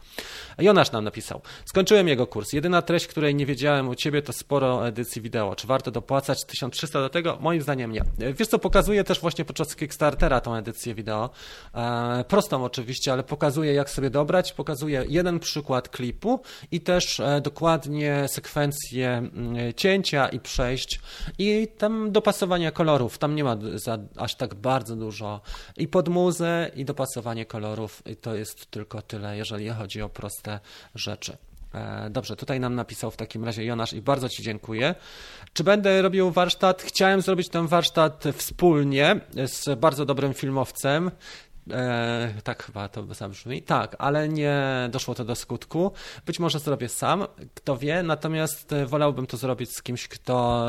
Jonasz nam napisał. Skończyłem jego kurs. Jedyna treść, której nie wiedziałem u ciebie, to sporo edycji wideo. Czy warto dopłacać 1300 do tego? Moim zdaniem nie. Wiesz co, pokazuje też właśnie podczas Kickstartera tą edycję wideo. E, prostą oczywiście, ale pokazuje jak sobie dobrać. Pokazuje jeden przykład klipu i też e, dokładnie sekwencję mm, cięcia i przejść i tam dopasowania kolorów. Tam nie ma za, aż tak bardzo dużo i pod muzę i dopasowanie kolorów. I to jest tylko tyle, jeżeli chodzi o proste rzeczy. E, dobrze, tutaj nam napisał w takim razie Jonasz i bardzo Ci dziękuję. Czy będę robił warsztat? Chciałem zrobić ten warsztat wspólnie z bardzo dobrym filmowcem. E, tak chyba to zabrzmi. Tak, ale nie doszło to do skutku. Być może zrobię sam, kto wie, natomiast wolałbym to zrobić z kimś, kto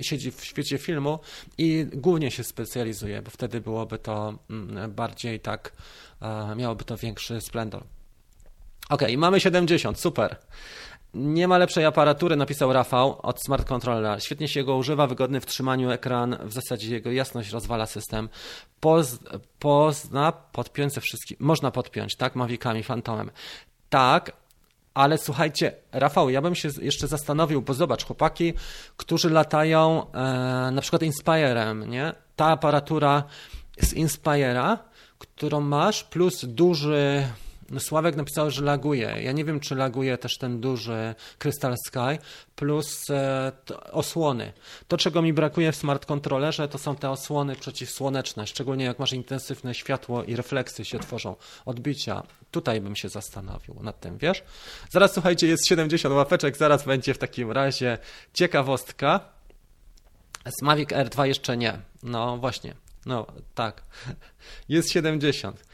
siedzi w świecie filmu i głównie się specjalizuje, bo wtedy byłoby to mm, bardziej tak, e, miałoby to większy splendor. Ok, mamy 70, super. Nie ma lepszej aparatury, napisał Rafał od Smart Controllera. Świetnie się go używa, wygodny w trzymaniu ekran, w zasadzie jego jasność rozwala system. Poz, pozna podpiąć ze można podpiąć, tak, Mavicami, Phantomem. Tak, ale słuchajcie, Rafał, ja bym się jeszcze zastanowił, bo zobacz, chłopaki, którzy latają e, na przykład Inspirem, nie? Ta aparatura z Inspira, którą masz, plus duży Sławek napisał, że laguje. Ja nie wiem, czy laguje też ten duży Crystal Sky plus e, osłony. To, czego mi brakuje w smart controllerze, to są te osłony przeciwsłoneczne, szczególnie jak masz intensywne światło i refleksy się tworzą, odbicia. Tutaj bym się zastanowił nad tym, wiesz? Zaraz, słuchajcie, jest 70 łapeczek, zaraz będzie w takim razie ciekawostka. Z Mavic R2 jeszcze nie. No właśnie. No tak. *laughs* Jest 70.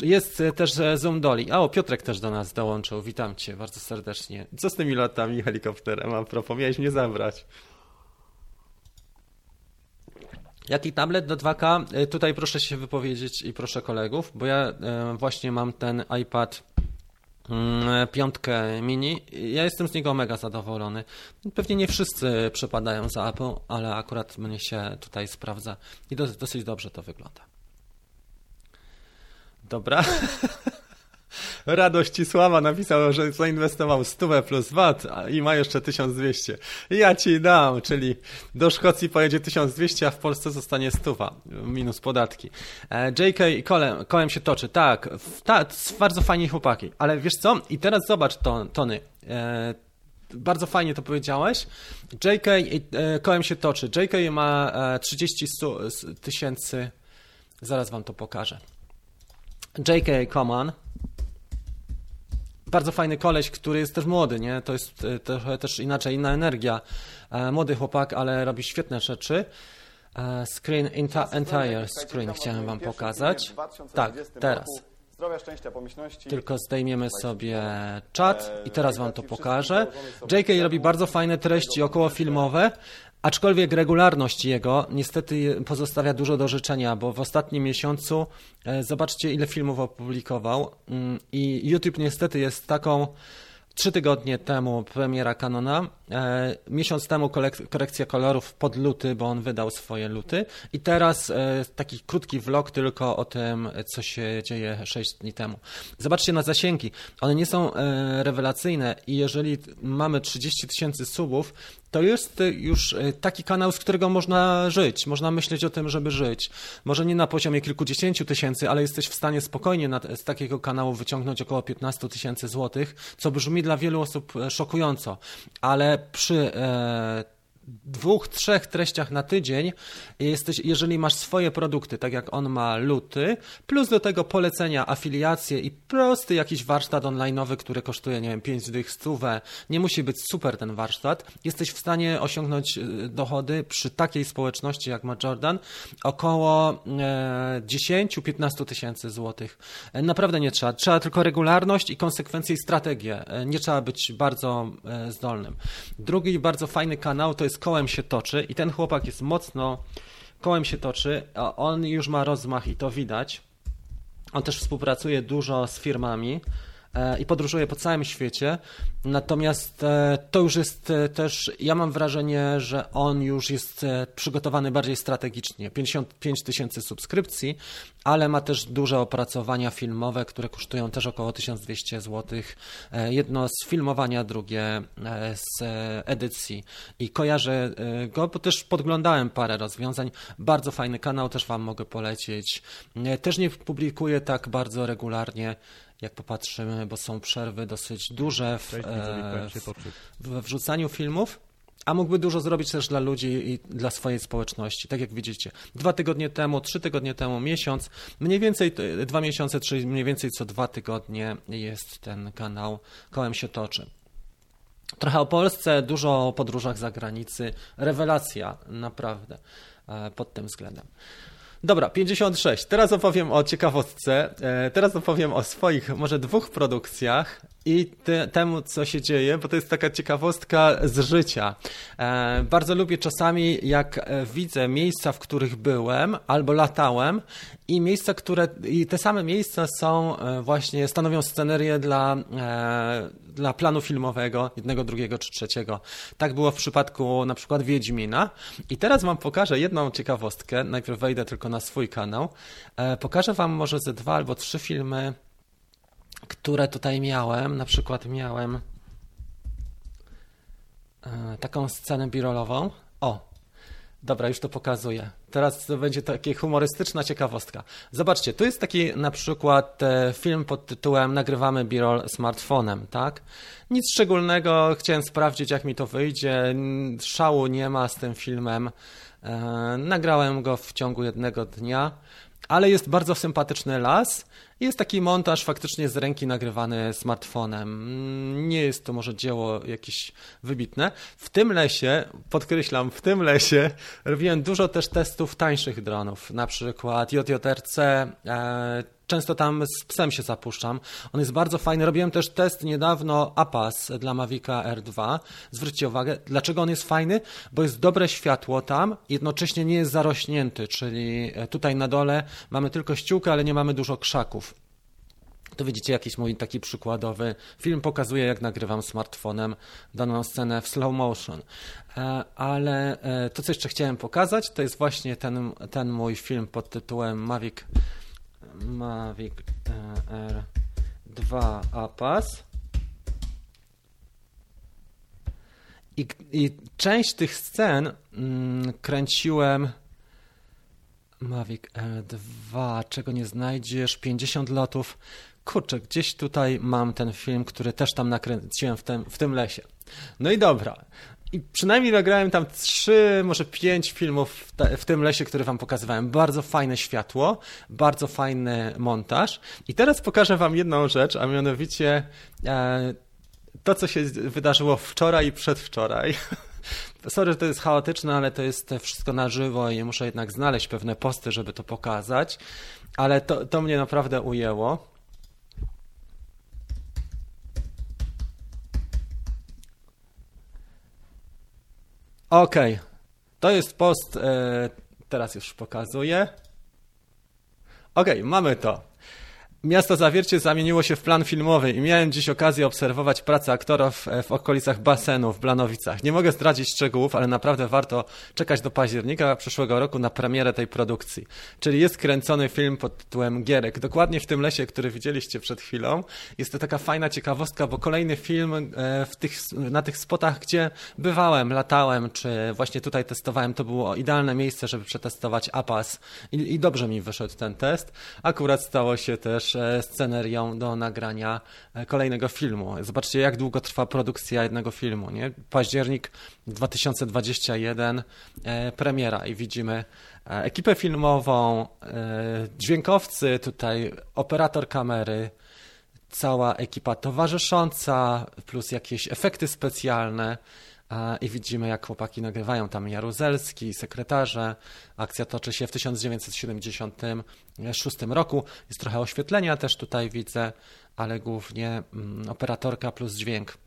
Jest e, też e, Zoom Doli. A o, Piotrek też do nas dołączył. Witam cię bardzo serdecznie. Co z tymi latami helikopterem? A propos, miałeś mnie zabrać. Jaki tablet do 2K? E, tutaj proszę się wypowiedzieć i proszę kolegów, bo ja właśnie mam ten iPad mm, piątkę mini. Ja jestem z niego mega zadowolony. Pewnie nie wszyscy przepadają za Apple, ale akurat mnie się tutaj sprawdza i dosyć dobrze to wygląda. Dobra. *laughs* Radość Sława napisał, że zainwestował 100 plus VAT i ma jeszcze 1200. Ja ci dam, czyli do Szkocji pojedzie 1200, a w Polsce zostanie 100 minus podatki. E, JK i Kolem, Kolem się toczy, tak, ta, bardzo fajni chłopaki, ale wiesz co? I teraz zobacz, to, Tony. E, bardzo fajnie to powiedziałeś. JK e, Kołem się toczy. JK ma 30 tysięcy. Zaraz wam to pokażę. J.K. Coman. Bardzo fajny koleś, który jest też młody, nie? To jest e, trochę też inaczej, inna energia. E, młody chłopak, ale robi świetne rzeczy. E, screen entire screen chciałem wam pokazać. Tak, teraz. Zdrowia, szczęścia, pomyślności. Tylko zdejmiemy sobie czat i teraz wam to pokażę. J.K. robi bardzo fajne treści okołofilmowe, Aczkolwiek regularność jego niestety pozostawia dużo do życzenia, bo w ostatnim miesiącu e, zobaczcie ile filmów opublikował mm, i YouTube niestety jest taką Trzy tygodnie temu premiera Canona, e, miesiąc temu korekcja kolorów pod luty, bo on wydał swoje luty. I teraz e, taki krótki vlog tylko o tym, co się dzieje 6 dni temu. Zobaczcie na zasięgi, one nie są rewelacyjne i jeżeli mamy 30 tysięcy subów, to jest już e, taki kanał, z którego można żyć. Można myśleć o tym, żeby żyć. Może nie na poziomie kilkudziesięciu tysięcy, ale jesteś w stanie spokojnie z takiego kanału wyciągnąć około 15 tysięcy złotych, co brzmi dla wielu osób e, szokująco, ale przy e, dwóch, trzech treściach na tydzień, jesteś, jeżeli masz swoje produkty, tak jak on ma luty, plus do tego polecenia, afiliacje i prosty jakiś warsztat online'owy, który kosztuje, nie wiem, 5 dych stówę, nie musi być super ten warsztat, jesteś w stanie osiągnąć e, dochody przy takiej społeczności jak ma Jordan około 10-15 tysięcy złotych. Naprawdę nie trzeba. Trzeba tylko regularność i konsekwencje i strategię. Nie trzeba być bardzo zdolnym. Drugi bardzo fajny kanał to jest Kołem się toczy i ten chłopak jest mocno kołem się toczy, a on już ma rozmach i to widać. On też współpracuje dużo z firmami. E, i podróżuje po całym świecie. Natomiast e, to już jest e, też, ja mam wrażenie, że on już jest przygotowany bardziej strategicznie. 55 tysięcy subskrypcji, ale ma też duże opracowania filmowe, które kosztują też około 1200 zł. Jedno z filmowania, drugie z edycji. I kojarzę go, bo też podglądałem parę rozwiązań. Bardzo fajny kanał, też Wam mogę polecić. Też nie publikuję tak bardzo regularnie jak popatrzymy, bo są przerwy dosyć duże w, e, w, w wrzucaniu filmów. A mógłby dużo zrobić też dla ludzi i dla swojej społeczności. Tak jak widzicie, dwa tygodnie temu, trzy tygodnie temu, miesiąc, mniej więcej dwa miesiące, czyli mniej więcej co dwa tygodnie jest ten kanał Kołem się toczy. Trochę o Polsce, dużo o podróżach za granicy. Rewelacja, naprawdę, e, pod tym względem. Dobra, 56. Teraz opowiem o ciekawostce. E, teraz opowiem o swoich może dwóch produkcjach i te, temu, co się dzieje, bo to jest taka ciekawostka z życia. E, bardzo lubię czasami, jak e, widzę miejsca, w których byłem albo latałem i miejsca, które, i te same miejsca są e, właśnie, stanowią scenerię dla, e, dla planu filmowego, jednego, drugiego czy trzeciego. Tak było w przypadku na przykład Wiedźmina. I teraz Wam pokażę jedną ciekawostkę. Najpierw wejdę tylko na swój kanał. E, pokażę Wam może ze dwa albo trzy filmy które tutaj miałem. Na przykład miałem e, taką scenę birolową. O, dobra, już to pokazuję. Teraz będzie takie humorystyczna ciekawostka. Zobaczcie, tu jest taki na przykład e, film pod tytułem Nagrywamy birol smartfonem, tak? Nic szczególnego, chciałem sprawdzić jak mi to wyjdzie. Szału nie ma z tym filmem. E, nagrałem go w ciągu jednego dnia ale jest bardzo sympatyczny las. Jest taki montaż faktycznie z ręki nagrywany smartfonem. Nie jest to może dzieło jakieś wybitne. W tym lesie, podkreślam, w tym lesie robiłem dużo też testów tańszych dronów, na przykład JJRC, e, często tam z psem się zapuszczam. On jest bardzo fajny. Robiłem też test niedawno APAS dla Mavica R2. Zwróćcie uwagę, dlaczego on jest fajny? Bo jest dobre światło tam, jednocześnie nie jest zarośnięty, czyli e, tutaj na dole mamy tylko ściółkę, ale nie mamy dużo krzaków. To widzicie jakiś mój taki przykładowy film pokazuje, jak nagrywam smartfonem daną scenę w slow motion. E, ale e, to, co jeszcze chciałem pokazać, to jest właśnie ten, ten mój film pod tytułem Mavic Mavic R2 APAS. I, I, część tych scen mm, kręciłem Mavic R2, czego nie znajdziesz, 50 lotów. Kurczę, gdzieś tutaj mam ten film, który też tam nakręciłem w tym, w tym lesie. No i dobra, i przynajmniej nagrałem tam trzy, może pięć filmów w, te, w, tym lesie, które wam pokazywałem. Bardzo fajne światło, bardzo fajny montaż. I teraz pokażę wam jedną rzecz, a mianowicie e, to, co się wydarzyło wczoraj i przedwczoraj. *laughs* Sorry, że to jest chaotyczne, ale to jest wszystko na żywo i muszę jednak znaleźć pewne posty, żeby to pokazać. Ale to, to mnie naprawdę ujęło. Okej, okay. to jest post, e, teraz już pokazuję. Okej, okay, mamy to. Miasto Zawiercie zamieniło się w plan filmowy i miałem dziś okazję obserwować pracę aktorów e, w okolicach basenu w Blanowicach. Nie mogę zdradzić szczegółów, ale naprawdę warto czekać do października przyszłego roku na premierę tej produkcji. Czyli jest kręcony film pod tytułem Gierek. Dokładnie w tym lesie, który widzieliście przed chwilą. Jest to taka fajna ciekawostka, bo kolejny film e, tych, na tych spotach, gdzie bywałem, latałem, czy właśnie tutaj testowałem, to było idealne miejsce, żeby przetestować APAS i, i dobrze mi wyszedł ten test. Akurat stało się też e, scenerią do nagrania e, kolejnego filmu. Zobaczcie, jak długo trwa produkcja jednego filmu. Nie? Październik 2021, premiera i widzimy ekipę filmową, dźwiękowcy, tutaj operator kamery, cała ekipa towarzysząca, plus jakieś efekty specjalne i widzimy, jak chłopaki nagrywają tam Jaruzelski, sekretarze. Akcja toczy się w 1976 roku. Jest trochę oświetlenia też tutaj widzę, ale głównie mm, operatorka plus dźwięk.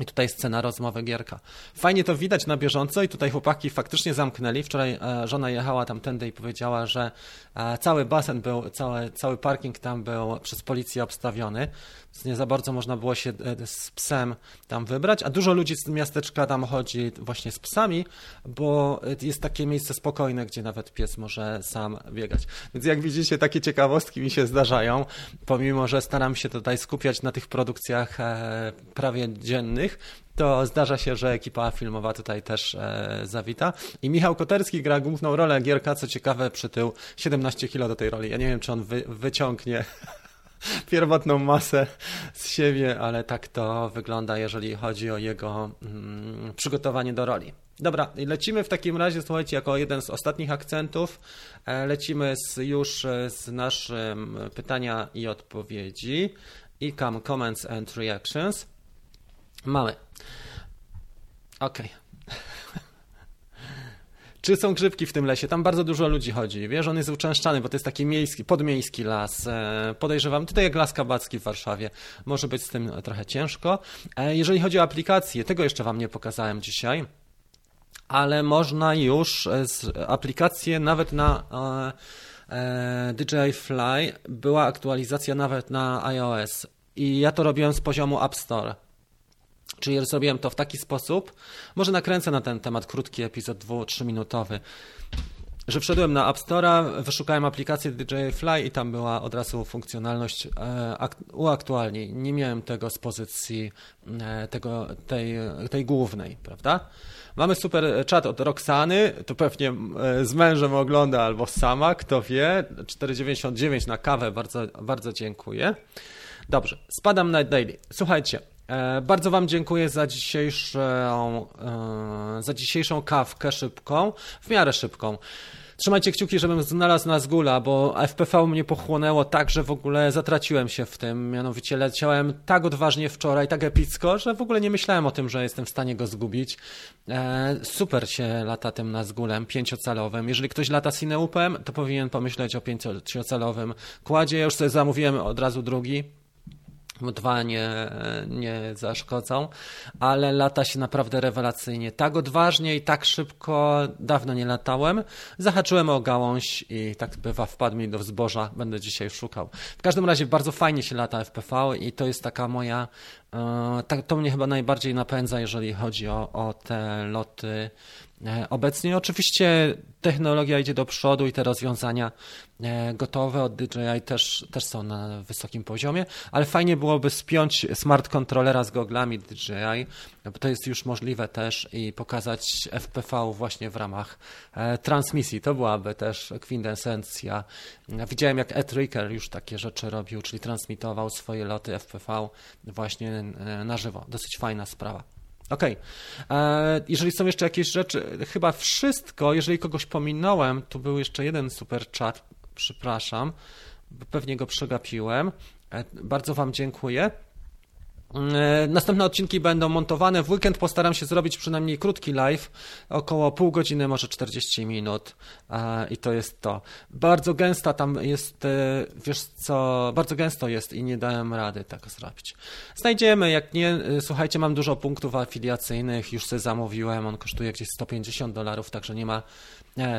I tutaj scena rozmowy Gierka. Fajnie to widać na bieżąco i tutaj chłopaki faktycznie zamknęli. Wczoraj e, żona jechała tamtędy i powiedziała, że e, cały basen był, cały, cały parking tam był przez policję obstawiony, więc nie za bardzo można było się e, z psem tam wybrać, a dużo ludzi z miasteczka tam chodzi właśnie z psami, bo jest takie miejsce spokojne, gdzie nawet pies może sam biegać. Więc jak widzicie, takie ciekawostki mi się zdarzają, pomimo, że staram się tutaj skupiać na tych produkcjach prawie dziennych, to zdarza się, że ekipa filmowa tutaj też e, zawita. I Michał Koterski gra główną rolę Gierka, co ciekawe, przytył 17 kilo do tej roli. Ja nie wiem, czy on wy, wyciągnie *laughs* pierwotną masę z siebie, ale tak to wygląda, jeżeli chodzi o jego mm, przygotowanie do roli. Dobra, lecimy w takim razie, słuchajcie, jako jeden z ostatnich akcentów. E, lecimy z, już e, z naszym pytania i odpowiedzi. I come comments and reactions. Mamy. Okej. Okay. *laughs* Czy są grzybki w tym lesie? Tam bardzo dużo ludzi chodzi. Wiesz, on jest uczęszczany, bo to jest taki miejski, podmiejski las. E, podejrzewam, tutaj jak las kabacki w Warszawie. Może być z tym trochę ciężko. E, jeżeli chodzi o aplikacje, tego jeszcze Wam nie pokazałem dzisiaj, ale można już e, aplikacje nawet na DJI Fly była aktualizacja nawet na iOS i ja to robiłem z poziomu App Store. Czyli zrobiłem to w taki sposób, może nakręcę na ten temat krótki epizod 2-3 minutowy, że wszedłem na App Store'a, wyszukałem aplikację DJI Fly i tam była od razu funkcjonalność e, uaktualnij. Nie miałem tego z pozycji e, tego, tej, tej głównej, prawda? Mamy super czat od Roxany, to pewnie e, z mężem ogląda albo sama, kto wie. 4,99 na kawę, bardzo, bardzo dziękuję. Dobrze, spadam na daily. Słuchajcie, bardzo Wam dziękuję za dzisiejszą, e, za dzisiejszą kawkę szybką, w miarę szybką. Trzymajcie kciuki, żebym znalazł na zgula, bo FPV mnie pochłonęło tak, że w ogóle zatraciłem się w tym. Mianowicie leciałem tak odważnie wczoraj, tak epicko, że w ogóle nie myślałem o tym, że jestem w stanie go zgubić. E, super się lata tym na zgulem pięciocalowym. Jeżeli ktoś lata Cineupem, to powinien pomyśleć o pięciocalowym kładzie. Ja już sobie zamówiłem od razu drugi dwa nie, nie zaszkodzą, ale lata się naprawdę rewelacyjnie. Tak odważnie i tak szybko dawno nie latałem. Zahaczyłem o gałąź i tak bywa, wpadł mi do wzboża, będę dzisiaj szukał. W każdym razie bardzo fajnie się lata FPV i to jest taka moja, e, to mnie chyba najbardziej napędza, jeżeli chodzi o, o te loty obecnie oczywiście technologia idzie do przodu i te rozwiązania e, gotowe od DJI też, też są na wysokim poziomie, ale fajnie byłoby spiąć smart kontrolera z goglami DJI, bo to jest już możliwe też i pokazać FPV właśnie w ramach e, transmisji. To byłaby też kwintesencja. Widziałem jak Ed Ricker już takie rzeczy robił, czyli transmitował swoje loty FPV właśnie na żywo. Dosyć fajna sprawa. Okej. Okay. E, jeżeli są jeszcze jakieś rzeczy, chyba wszystko, jeżeli kogoś pominąłem, tu był jeszcze jeden super chat, przepraszam, pewnie go przegapiłem. E, bardzo Wam dziękuję. E, następne odcinki będą montowane. W weekend postaram się zrobić przynajmniej krótki live, około pół godziny, może 40 minut. I to jest to. Bardzo gęsta tam jest, e, wiesz co, bardzo gęsto jest i nie dałem rady tak zrobić. Znajdziemy, jak nie, e, słuchajcie, mam dużo punktów afiliacyjnych, już sobie zamówiłem, on kosztuje gdzieś 150 dolarów, także nie ma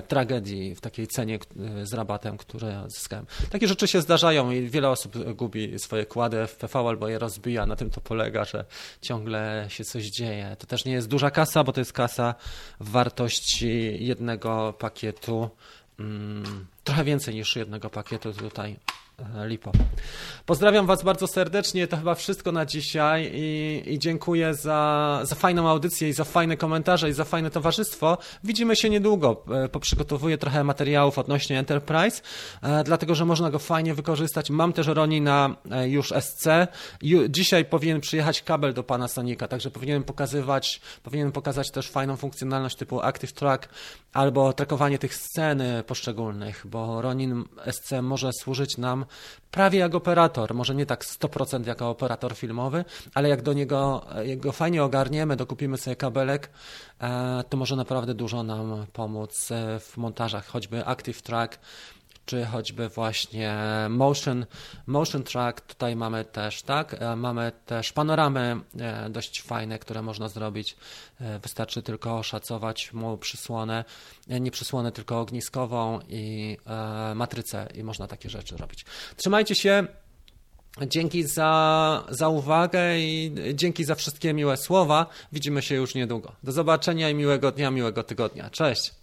tragedii w takiej cenie z rabatem, które zyskałem. Takie rzeczy się zdarzają i wiele osób gubi swoje kłady FPV albo je rozbija. Na tym to polega, że ciągle się coś dzieje. To też nie jest duża kasa, bo to jest kasa w wartości jednego pakietu. Mm, trochę więcej niż jednego pakietu tutaj e, lipo. Pozdrawiam Was bardzo serdecznie. To chyba wszystko na dzisiaj i, i, dziękuję za, za fajną audycję i za fajne komentarze i za fajne towarzystwo. Widzimy się niedługo. E, poprzygotowuję trochę materiałów odnośnie Enterprise, e, dlatego że można go fajnie wykorzystać. Mam też Roni na już SC. Dzisiaj powinien przyjechać kabel do pana Sonika, także powinienem pokazywać, powinienem pokazać też fajną funkcjonalność typu Active Track albo trackowanie tych scen poszczególnych, bo Ronin SC może służyć nam prawie jak operator, może nie tak 100% jako operator filmowy, ale jak do niego, jak go fajnie ogarniemy, dokupimy sobie kabelek, e, to może naprawdę dużo nam pomóc e, w montażach, choćby Active Track, czy choćby właśnie motion, motion track, tutaj mamy też, tak, e, mamy też panoramy e, dość fajne, które można zrobić, e, wystarczy tylko oszacować mu przysłonę, nie przysłonę, tylko ogniskową i matrycę i można takie rzeczy robić. Trzymajcie się, Dzięki za, za uwagę i dzięki za wszystkie miłe słowa. Widzimy się już niedługo. Do zobaczenia i miłego dnia, miłego tygodnia. Cześć.